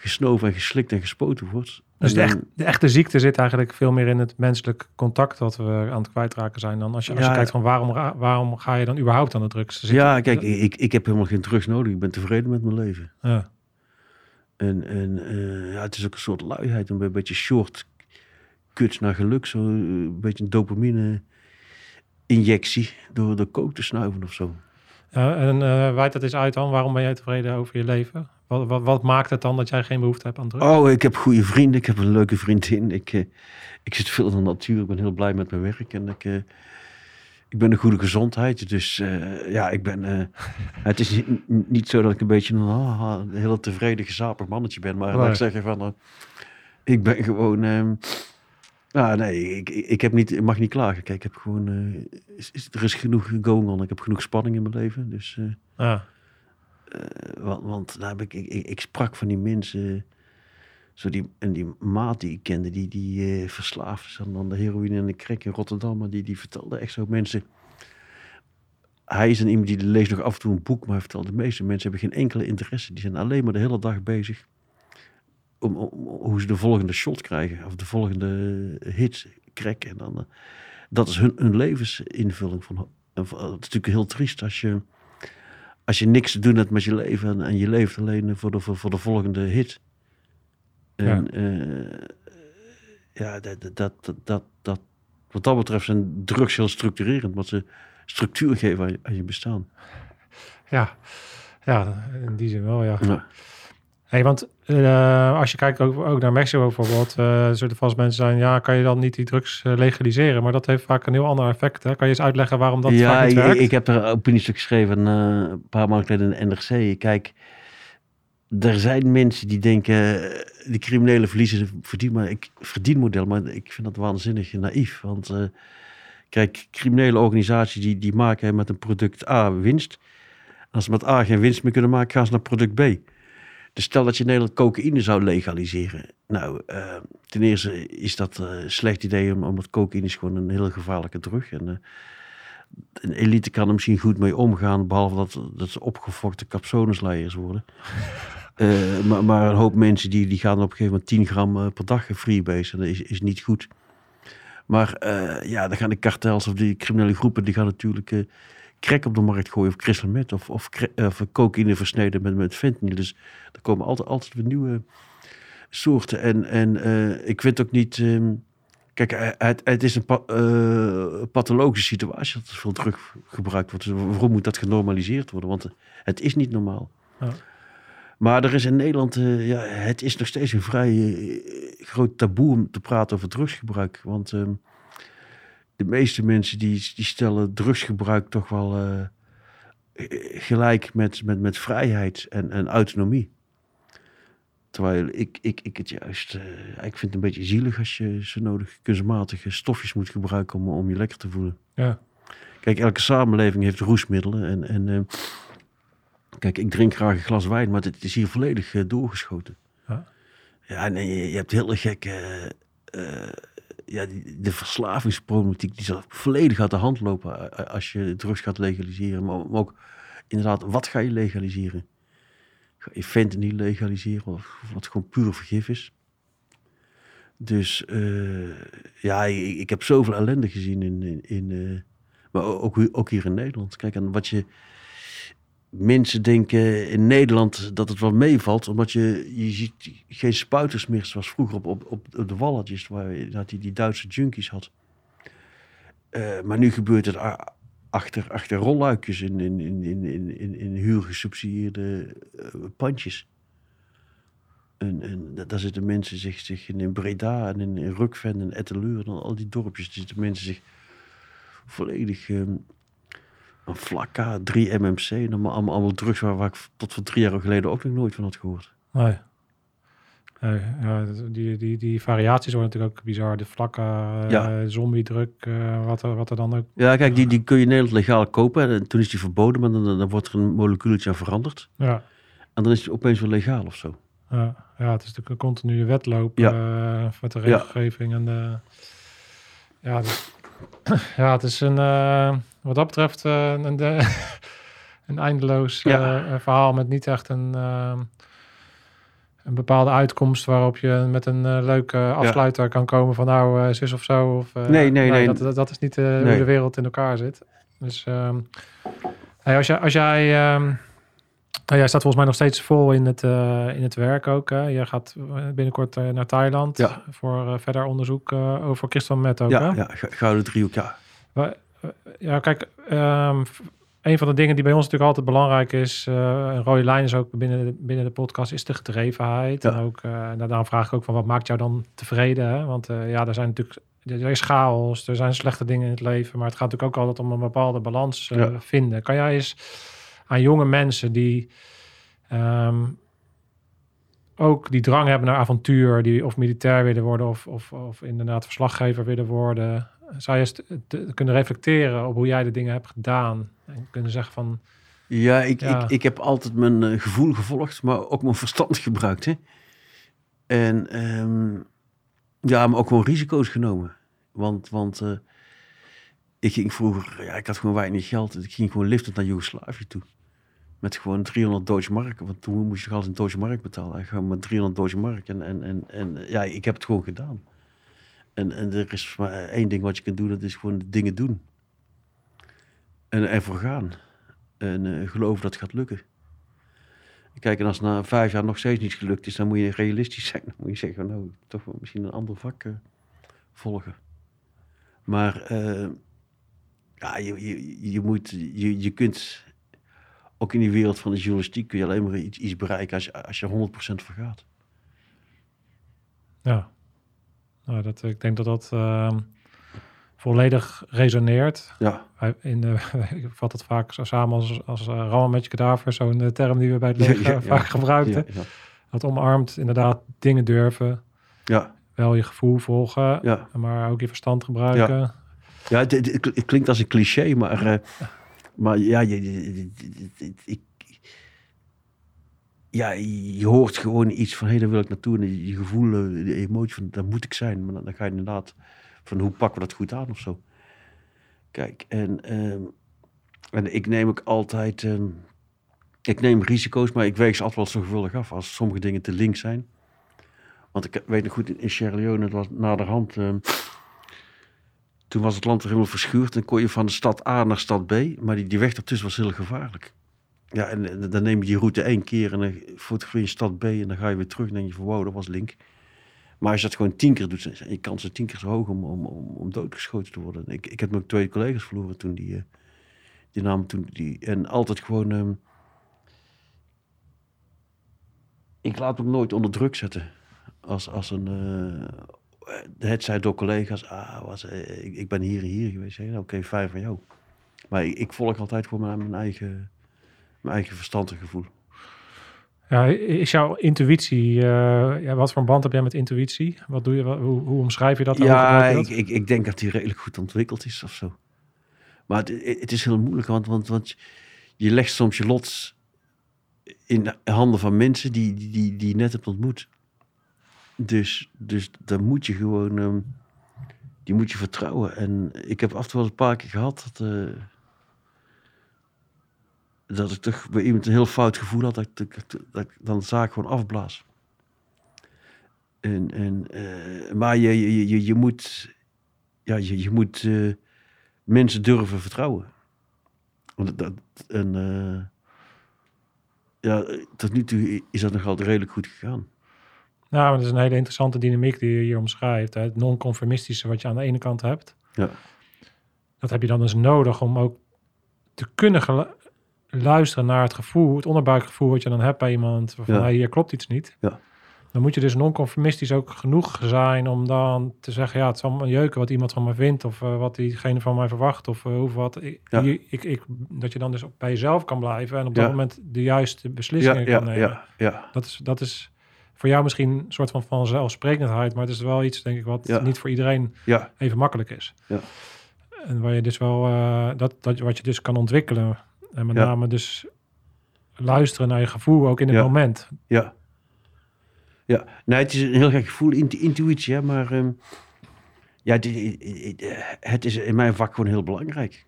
gesnoven en geslikt en gespoten wordt. Dus de, echt, de echte ziekte zit eigenlijk veel meer in het menselijk contact wat we aan het kwijtraken zijn dan als je, als je Ja. kijkt van waarom, waarom ga je dan überhaupt aan de drugs? Ja, kijk, ik, ik heb helemaal geen drugs nodig. Ik ben tevreden met mijn leven. Ja. En, en eh, ja, het is ook een soort luiheid, een beetje short kuts naar geluk. Zo eh, een beetje een dopamine injectie door de kook te snuiven of zo. Ja, en eh wijd dat eens uit dan. Waarom ben jij tevreden over je leven? Wat, wat, wat maakt het dan dat jij geen behoefte hebt aan drugs? Oh, ik heb goede vrienden. Ik heb een leuke vriendin. Ik, eh, ik zit veel in de natuur. Ik ben heel blij met mijn werk. En ik, eh, ik ben een goede gezondheid. Dus eh, ja, ik ben... eh, het is niet, niet zo dat ik een beetje een, ah, een heel tevreden, gezapig mannetje ben. Maar Nee. laat ik zeggen van... eh, ik ben gewoon... nou, nee, ik, ik, heb niet, ik mag niet klagen. Kijk, ik heb gewoon... eh, is, is- er is genoeg going on. Ik heb genoeg spanning in mijn leven. Dus... eh, Ja. want, want daar heb ik, ik, ik, sprak van die mensen, zo die, en die maat die ik kende, die, die eh, verslaafd is aan, aan de heroïne en de crack in Rotterdam. Maar die, die vertelde echt zo mensen. Hij is een iemand die leest nog af en toe een boek, maar hij vertelde de meeste mensen hebben geen enkele interesse. Die zijn alleen maar de hele dag bezig om, om, om hoe ze de volgende shot krijgen of de volgende hit crack. En dan, eh, dat is hun, hun levensinvulling. Van, en het is natuurlijk heel triest als je als je niks te doen hebt met je leven en, en je leeft alleen voor de, voor, voor de volgende hit. En ja, ja dat, dat, dat, dat, dat, wat dat betreft zijn drugs heel structurerend, want ze structuur geven aan je, aan je bestaan. Ja. ja, in die zin wel, ja. Ja. Hey, want eh, als je kijkt ook, ook naar Mexico bijvoorbeeld, eh zullen vast mensen zijn, ja, kan je dan niet die drugs eh, legaliseren? Maar dat heeft vaak een heel ander effect. Hè? Kan je eens uitleggen waarom dat ja, vaak niet ik, werkt? ik heb er een opiniestuk geschreven een paar maanden geleden in de NRC. Kijk, er zijn mensen die denken, die criminelen verliezen verdien, maar ik, verdienmodel. Maar ik vind dat waanzinnig naïef. Want kijk, criminele organisaties die, die maken met een product A winst. Als ze met A geen winst meer kunnen maken, gaan ze naar product B. Dus stel dat je in Nederland cocaïne zou legaliseren. Nou, eh, ten eerste is dat een slecht idee, om- omdat cocaïne is gewoon een heel gevaarlijke drug. En eh, een elite kan er misschien goed mee omgaan, behalve dat, dat ze opgefokte capsonesleiers worden. Eh, maar, maar een hoop mensen die, die gaan op een gegeven moment 10 gram eh, per dag freebase. En dat is, is niet goed. Maar eh, ja, dan gaan de kartels of die criminele groepen, die gaan natuurlijk eh crack op de markt gooien. Of crystal meth of, of, cra- of cocaïne versneden met, met fentanyl. Dus er komen altijd, altijd weer nieuwe soorten. En, en eh, ik vind ook niet... ehm, kijk, eh, het, het is een pa- eh, pathologische situatie dat er veel drug gebruikt wordt. Dus waarom moet dat genormaliseerd worden? Want het is niet normaal. Ja. Maar er is in Nederland, eh, ja, het is nog steeds een vrij eh, groot taboe om te praten over drugsgebruik. Want ehm, de meeste mensen die, die stellen drugsgebruik toch wel eh, gelijk met, met, met vrijheid en, en autonomie. Terwijl ik, ik, ik het juist, eh, ik vind het een beetje zielig als je zo nodig kunstmatige stofjes moet gebruiken om, om je lekker te voelen. Ja. Kijk, elke samenleving heeft roesmiddelen. En, en eh, kijk, ik drink graag een glas wijn, maar het is hier volledig doorgeschoten. Ja. Ja, en je, je hebt hele gekke... eh, eh, ja, die, de verslavingsproblematiek die zal volledig uit de hand lopen eh, als je drugs gaat legaliseren. Maar, ook inderdaad, wat ga je legaliseren? Ga je fentanyl legaliseren of wat gewoon puur vergif is? Dus eh, ja, ik, ik heb zoveel ellende gezien in, in, eh, maar ook, ook hier in Nederland. Kijk, en wat je mensen denken in Nederland dat het wel meevalt, omdat je, je ziet geen spuiters meer zoals vroeger op, op, op de walletjes, waar dat die, die Duitse junkies had. Eh, maar nu gebeurt het achter, achter rolluikjes in, in, in, in, in, in, in huurgesubsidieerde eh, pandjes. En, en da- daar zitten mensen zich, zich in, in Breda en in, in Rukven en Etteleur en al die dorpjes, daar zitten mensen zich volledig ehm, een vlakka, 3 MMC en allemaal, allemaal, drugs waar, waar ik tot voor drie jaar geleden ook nog nooit van had gehoord. Nee. Nee, ja, die, die, die variaties worden natuurlijk ook bizar. De vlakke eh, Ja. zombie-druk, eh, wat, er, wat er dan ook... Ja, kijk, die, die kun je in Nederland legaal kopen en toen is die verboden, maar dan, dan, wordt er een molecuultje aan veranderd. Ja, En dan is die opeens weer legaal of zo. ja, ja, het is natuurlijk een continue wedloop Ja. met de Ja. regelgeving. En de, ja, dus- ja, het is een, wat dat betreft eh, een, de, een eindeloos Ja. eh, verhaal met niet echt een, eh, een bepaalde uitkomst waarop je met een eh, leuke afsluiter kan komen van nou, eh, zus of zo. Of, eh, Nee, nee, nee. Dat, dat, is niet eh, hoe Nee. de wereld in elkaar zit. Dus ehm, hey, als, jij, als jij... ehm, nou, jij staat volgens mij nog steeds vol in het, eh, in het werk ook. Hè? Je gaat eh, binnenkort eh, naar Thailand Ja. voor eh, verder onderzoek eh, over crystal meth ook. Ja, hè? ja, Go- gouden driehoek, ja. Eh, ja, kijk, ehm, een van de dingen die bij ons natuurlijk altijd belangrijk is, eh, een rode lijn is ook binnen de, binnen de podcast, is de gedrevenheid. Ja. En ook, eh, daarom vraag ik ook van wat maakt jou dan tevreden? Hè? Want eh, ja, er zijn natuurlijk, er is chaos, er zijn slechte dingen in het leven, maar het gaat natuurlijk ook altijd om een bepaalde balans eh, Ja. vinden. Kan jij eens aan jonge mensen die ehm, ook die drang hebben naar avontuur, die of militair willen worden of, of, of inderdaad verslaggever willen worden, zou je eens te- kunnen reflecteren op hoe jij de dingen hebt gedaan en kunnen zeggen van Ja, ik, Ja. Ik, ik heb altijd mijn eh, gevoel gevolgd, maar ook mijn verstand gebruikt. Hè? En ehm, ja, maar ook gewoon risico's genomen. Want, want eh, ik ging vroeger, ja, ik had gewoon weinig geld. Ik ging gewoon liftend naar Joegoslavië toe. Met gewoon 300 Deutsche Mark. Want toen moest je altijd in Deutsche Mark betalen. Ik ga met 300 Deutsche Mark. En, en, en, en ja, ik heb het gewoon gedaan. En, en er is maar één ding wat je kunt doen, dat is gewoon dingen doen. En ervoor gaan. En eh geloven dat het gaat lukken. Kijk, en als na vijf jaar nog steeds niet gelukt is, dan moet je realistisch zijn. Dan moet je zeggen, nou, toch misschien een ander vak eh, volgen. Maar eh, ja, je, je, je, moet, je, je kunt, ook in die wereld van de journalistiek, kun je alleen maar iets, iets bereiken als je, als je 100% voor gaat. ja, nou, dat, ik denk dat dat ehm, volledig resoneert. Ja, Wij- In ik vat het vaak zo samen als, als uh, rammen met je kadaver, zo'n eh, term die we bij het leger Ja, ja. vaak gebruikten. ja. Dat omarmt inderdaad dingen durven, ja, wel je gevoel volgen, ja. maar ook je verstand gebruiken. Ja, het, het- klinkt als een cliché, maar, eh, maar ja, je, je- je- je- ik, ja, je hoort gewoon iets van, hé, hey, daar wil ik naartoe. En je gevoel, eh, de emotie van, daar moet ik zijn. Maar dan, ga je inderdaad van, hoe pakken we dat goed aan of zo. Kijk, en, ehm, en ik neem ook altijd, ehm, ik neem risico's, maar ik weeg ze altijd wel zorgvuldig af als sommige dingen te links zijn. Want ik weet nog goed, in- in Sierra Leone, het was naderhand... ehm, toen was het land er helemaal verschuurd en kon je van de stad A naar stad B. Maar die, die weg ertussen was heel gevaarlijk. Ja, en, en dan neem je die route één keer en dan fotografeer je stad B en dan ga je weer terug en denk je van wow, dat was link. Maar als je dat gewoon tien keer doet, zijn je kansen tien keer zo hoog om, om, om, doodgeschoten te worden. Ik, ik heb ook twee collega's verloren toen die, eh, die namen toen die. En altijd gewoon. ehm, ik laat me nooit onder druk zetten. Als, als een. eh, het zij door collega's. Ah, was, eh, ik, ik ben hier en hier geweest. Oké, fijn van jou. Maar ik, ik volg altijd gewoon mijn, mijn eigen. Mijn eigen verstand en gevoel. Ja, is jouw intuïtie, eh, ja, wat voor een band heb jij met intuïtie? Wat doe je, wat- hoe, hoe omschrijf je dat? Ja, je ik, dat? ik, ik denk dat die redelijk goed ontwikkeld is of zo. Maar het, het is heel moeilijk, want, want, want je legt soms je lot in de handen van mensen die, die, die, die je net hebt ontmoet. Dus, dus dan moet je gewoon, ehm, die moet je vertrouwen. En ik heb af en toe wel een paar keer gehad dat, eh, dat ik toch bij iemand een heel fout gevoel had, dat, ik- dat, ik dan de zaak gewoon afblaas. En, en, eh, maar je, je, je, je moet, ja, je, je moet eh, mensen durven vertrouwen. Want dat, en, eh, ja, tot nu toe is dat nog altijd redelijk goed gegaan. Nou, dat is een hele interessante dynamiek die je hier omschrijft. hè. Het non-conformistische wat je aan de ene kant hebt. Ja. Dat heb je dan dus nodig om ook te kunnen luisteren naar het gevoel, het onderbuikgevoel wat je dan hebt bij iemand. Van, Ja. hey, hier klopt iets niet. Ja. Dan moet je dus non-conformistisch ook genoeg zijn om dan te zeggen, ja, het zal me jeuken wat iemand van mij vindt of eh, wat diegene van mij verwacht of hoe of wat. Ik, Ja. hier- ik, ik, dat je dan dus bij jezelf kan blijven en op dat moment de juiste beslissingen kan nemen. ja, ja, Dat, is, dat is voor jou misschien een soort van vanzelfsprekendheid, maar het is wel iets, denk ik, wat niet voor iedereen even makkelijk is. Ja. En waar je dus wel, eh, dat, dat, wat je dus kan ontwikkelen. En met Ja. name dus luisteren naar je gevoel, ook in het Ja. moment. ja. Ja, nee, het is een heel gek gevoel, intu- intuïtie, hè, maar ehm, ja, het, het is in mijn vak gewoon heel belangrijk.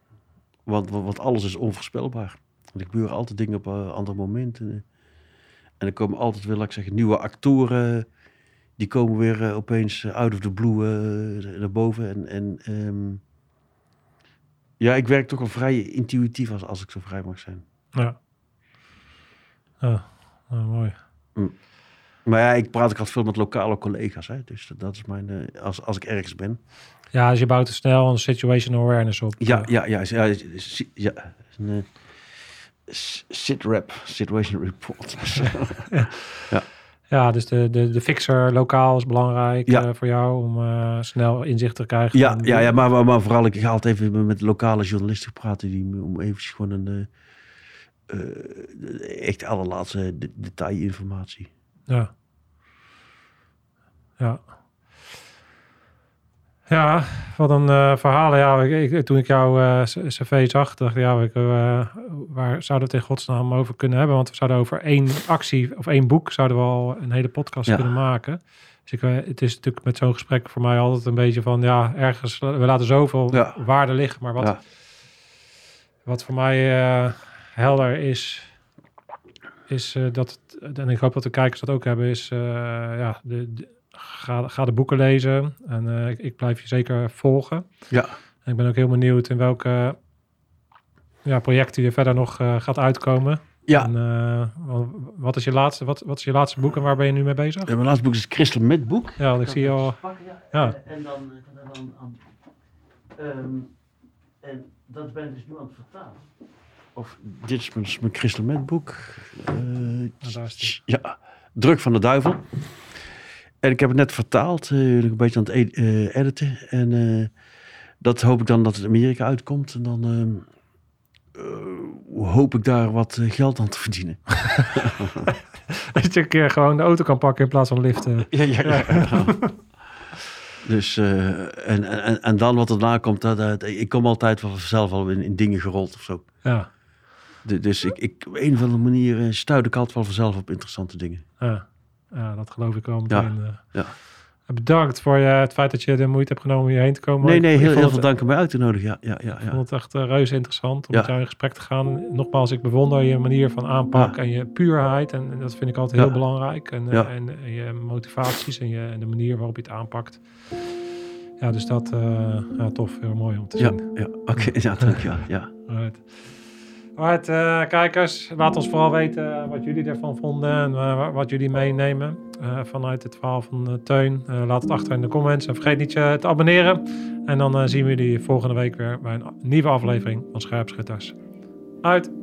Want, want alles is onvoorspelbaar. Er gebeuren altijd dingen op eh, andere momenten. En er komen altijd weer, laat ik zeggen, nieuwe actoren. Die komen weer eh, opeens eh, out of the blue eh, naar boven. En, en ehm, ja, ik werk toch wel vrij intuïtief als, als ik zo vrij mag zijn. Ja. Ja, nou, mooi. Maar ja, ik praat ook altijd veel met lokale collega's. Hè? Dus dat, dat is mijn, eh, als, als ik ergens ben. Ja, dus je bouwt er snel een situational awareness op. Ja, Eh, ja, ja. Ja, ja, een eh, situation report. ja dus de, de, de fixer lokaal is belangrijk Ja. eh, voor jou om eh, snel inzicht te krijgen. ja, ja, ja maar, maar, vooral, ik ga altijd even met lokale journalisten praten. Die, om even gewoon een... eh, echt allerlaatste de- detailinformatie. Ja. Ja. Ja, wat een eh, verhalen. Ja, ik, ik- toen ik jouw eh, cv zag, dacht ik, ja, ik, eh, waar zouden we het in godsnaam over kunnen hebben? Want we zouden over één actie of één boek zouden we al een hele podcast Ja. kunnen maken. Dus ik, het is natuurlijk met zo'n gesprek voor mij altijd een beetje van, ja, ergens, we laten zoveel Ja. waarde liggen, maar wat, Ja. wat voor mij helder is, is dat, het- en ik hoop dat de kijkers dat ook hebben, is ja, de, de- ga, ga de boeken lezen en eh, ik, ik blijf je zeker volgen. Ja. En ik ben ook heel benieuwd in welke ja, projecten je verder nog eh, gaat uitkomen. Ja. En, eh, wa- wat, is je laatste, wat, wat is je laatste boek en waar ben je nu mee bezig? Mijn laatste boek is het Crystal Met boek. Ja, want ik zie je al. Ja. En dan, dan aan, ehm, en dat ben ik dus nu aan het vertalen. Of dit is mijn, mijn Crystal Met boek. Eh, die. ja, Druk van de Duivel. En ik heb het net vertaald, eh, nog een beetje aan het ed- eh, editen. En dat hoop ik dan dat het Amerika uitkomt. En dan ehm, eh, hoop ik daar wat eh, geld aan te verdienen. Dat je een keer gewoon de auto kan pakken in plaats van liften. Ja, ja, ja. Dus, eh, en, en, en dan wat erna komt, dat, dat- ik kom altijd vanzelf al in, in dingen gerold of zo. Ja, Du- Dus ik, ik, op een of andere manier eh, stuit ik altijd wel vanzelf op interessante dingen. ja. Ja dat geloof ik wel Ja, meteen. eh. ja. Bedankt voor je, het feit dat je de moeite hebt genomen om hierheen te komen. Nee, Ik- nee, ik heel, heel veel dank om mij uit te nodigen. Ja, ja, ja, Ik ja. vond het echt uh, reuze interessant om Ja. met jou in gesprek te gaan. Nogmaals, ik bewonder je manier van aanpak Ja. en je puurheid. En, dat vind ik altijd Ja. heel belangrijk. En, eh, Ja. en, en je motivaties en, je, en de manier waarop je het aanpakt. Ja, dus dat, eh ja, tof. Heel mooi om te Ja, zien. ja oké. Ja, dank je. wel, Ja. Alright. Alright, eh, kijkers, laat ons vooral weten wat jullie ervan vonden en eh, wat jullie meenemen eh, vanuit het verhaal van eh, Teun. Eh, laat het achter in de comments en vergeet niet je te abonneren. En dan eh, zien we jullie volgende week weer bij een nieuwe aflevering van Scherpschutters. Uit!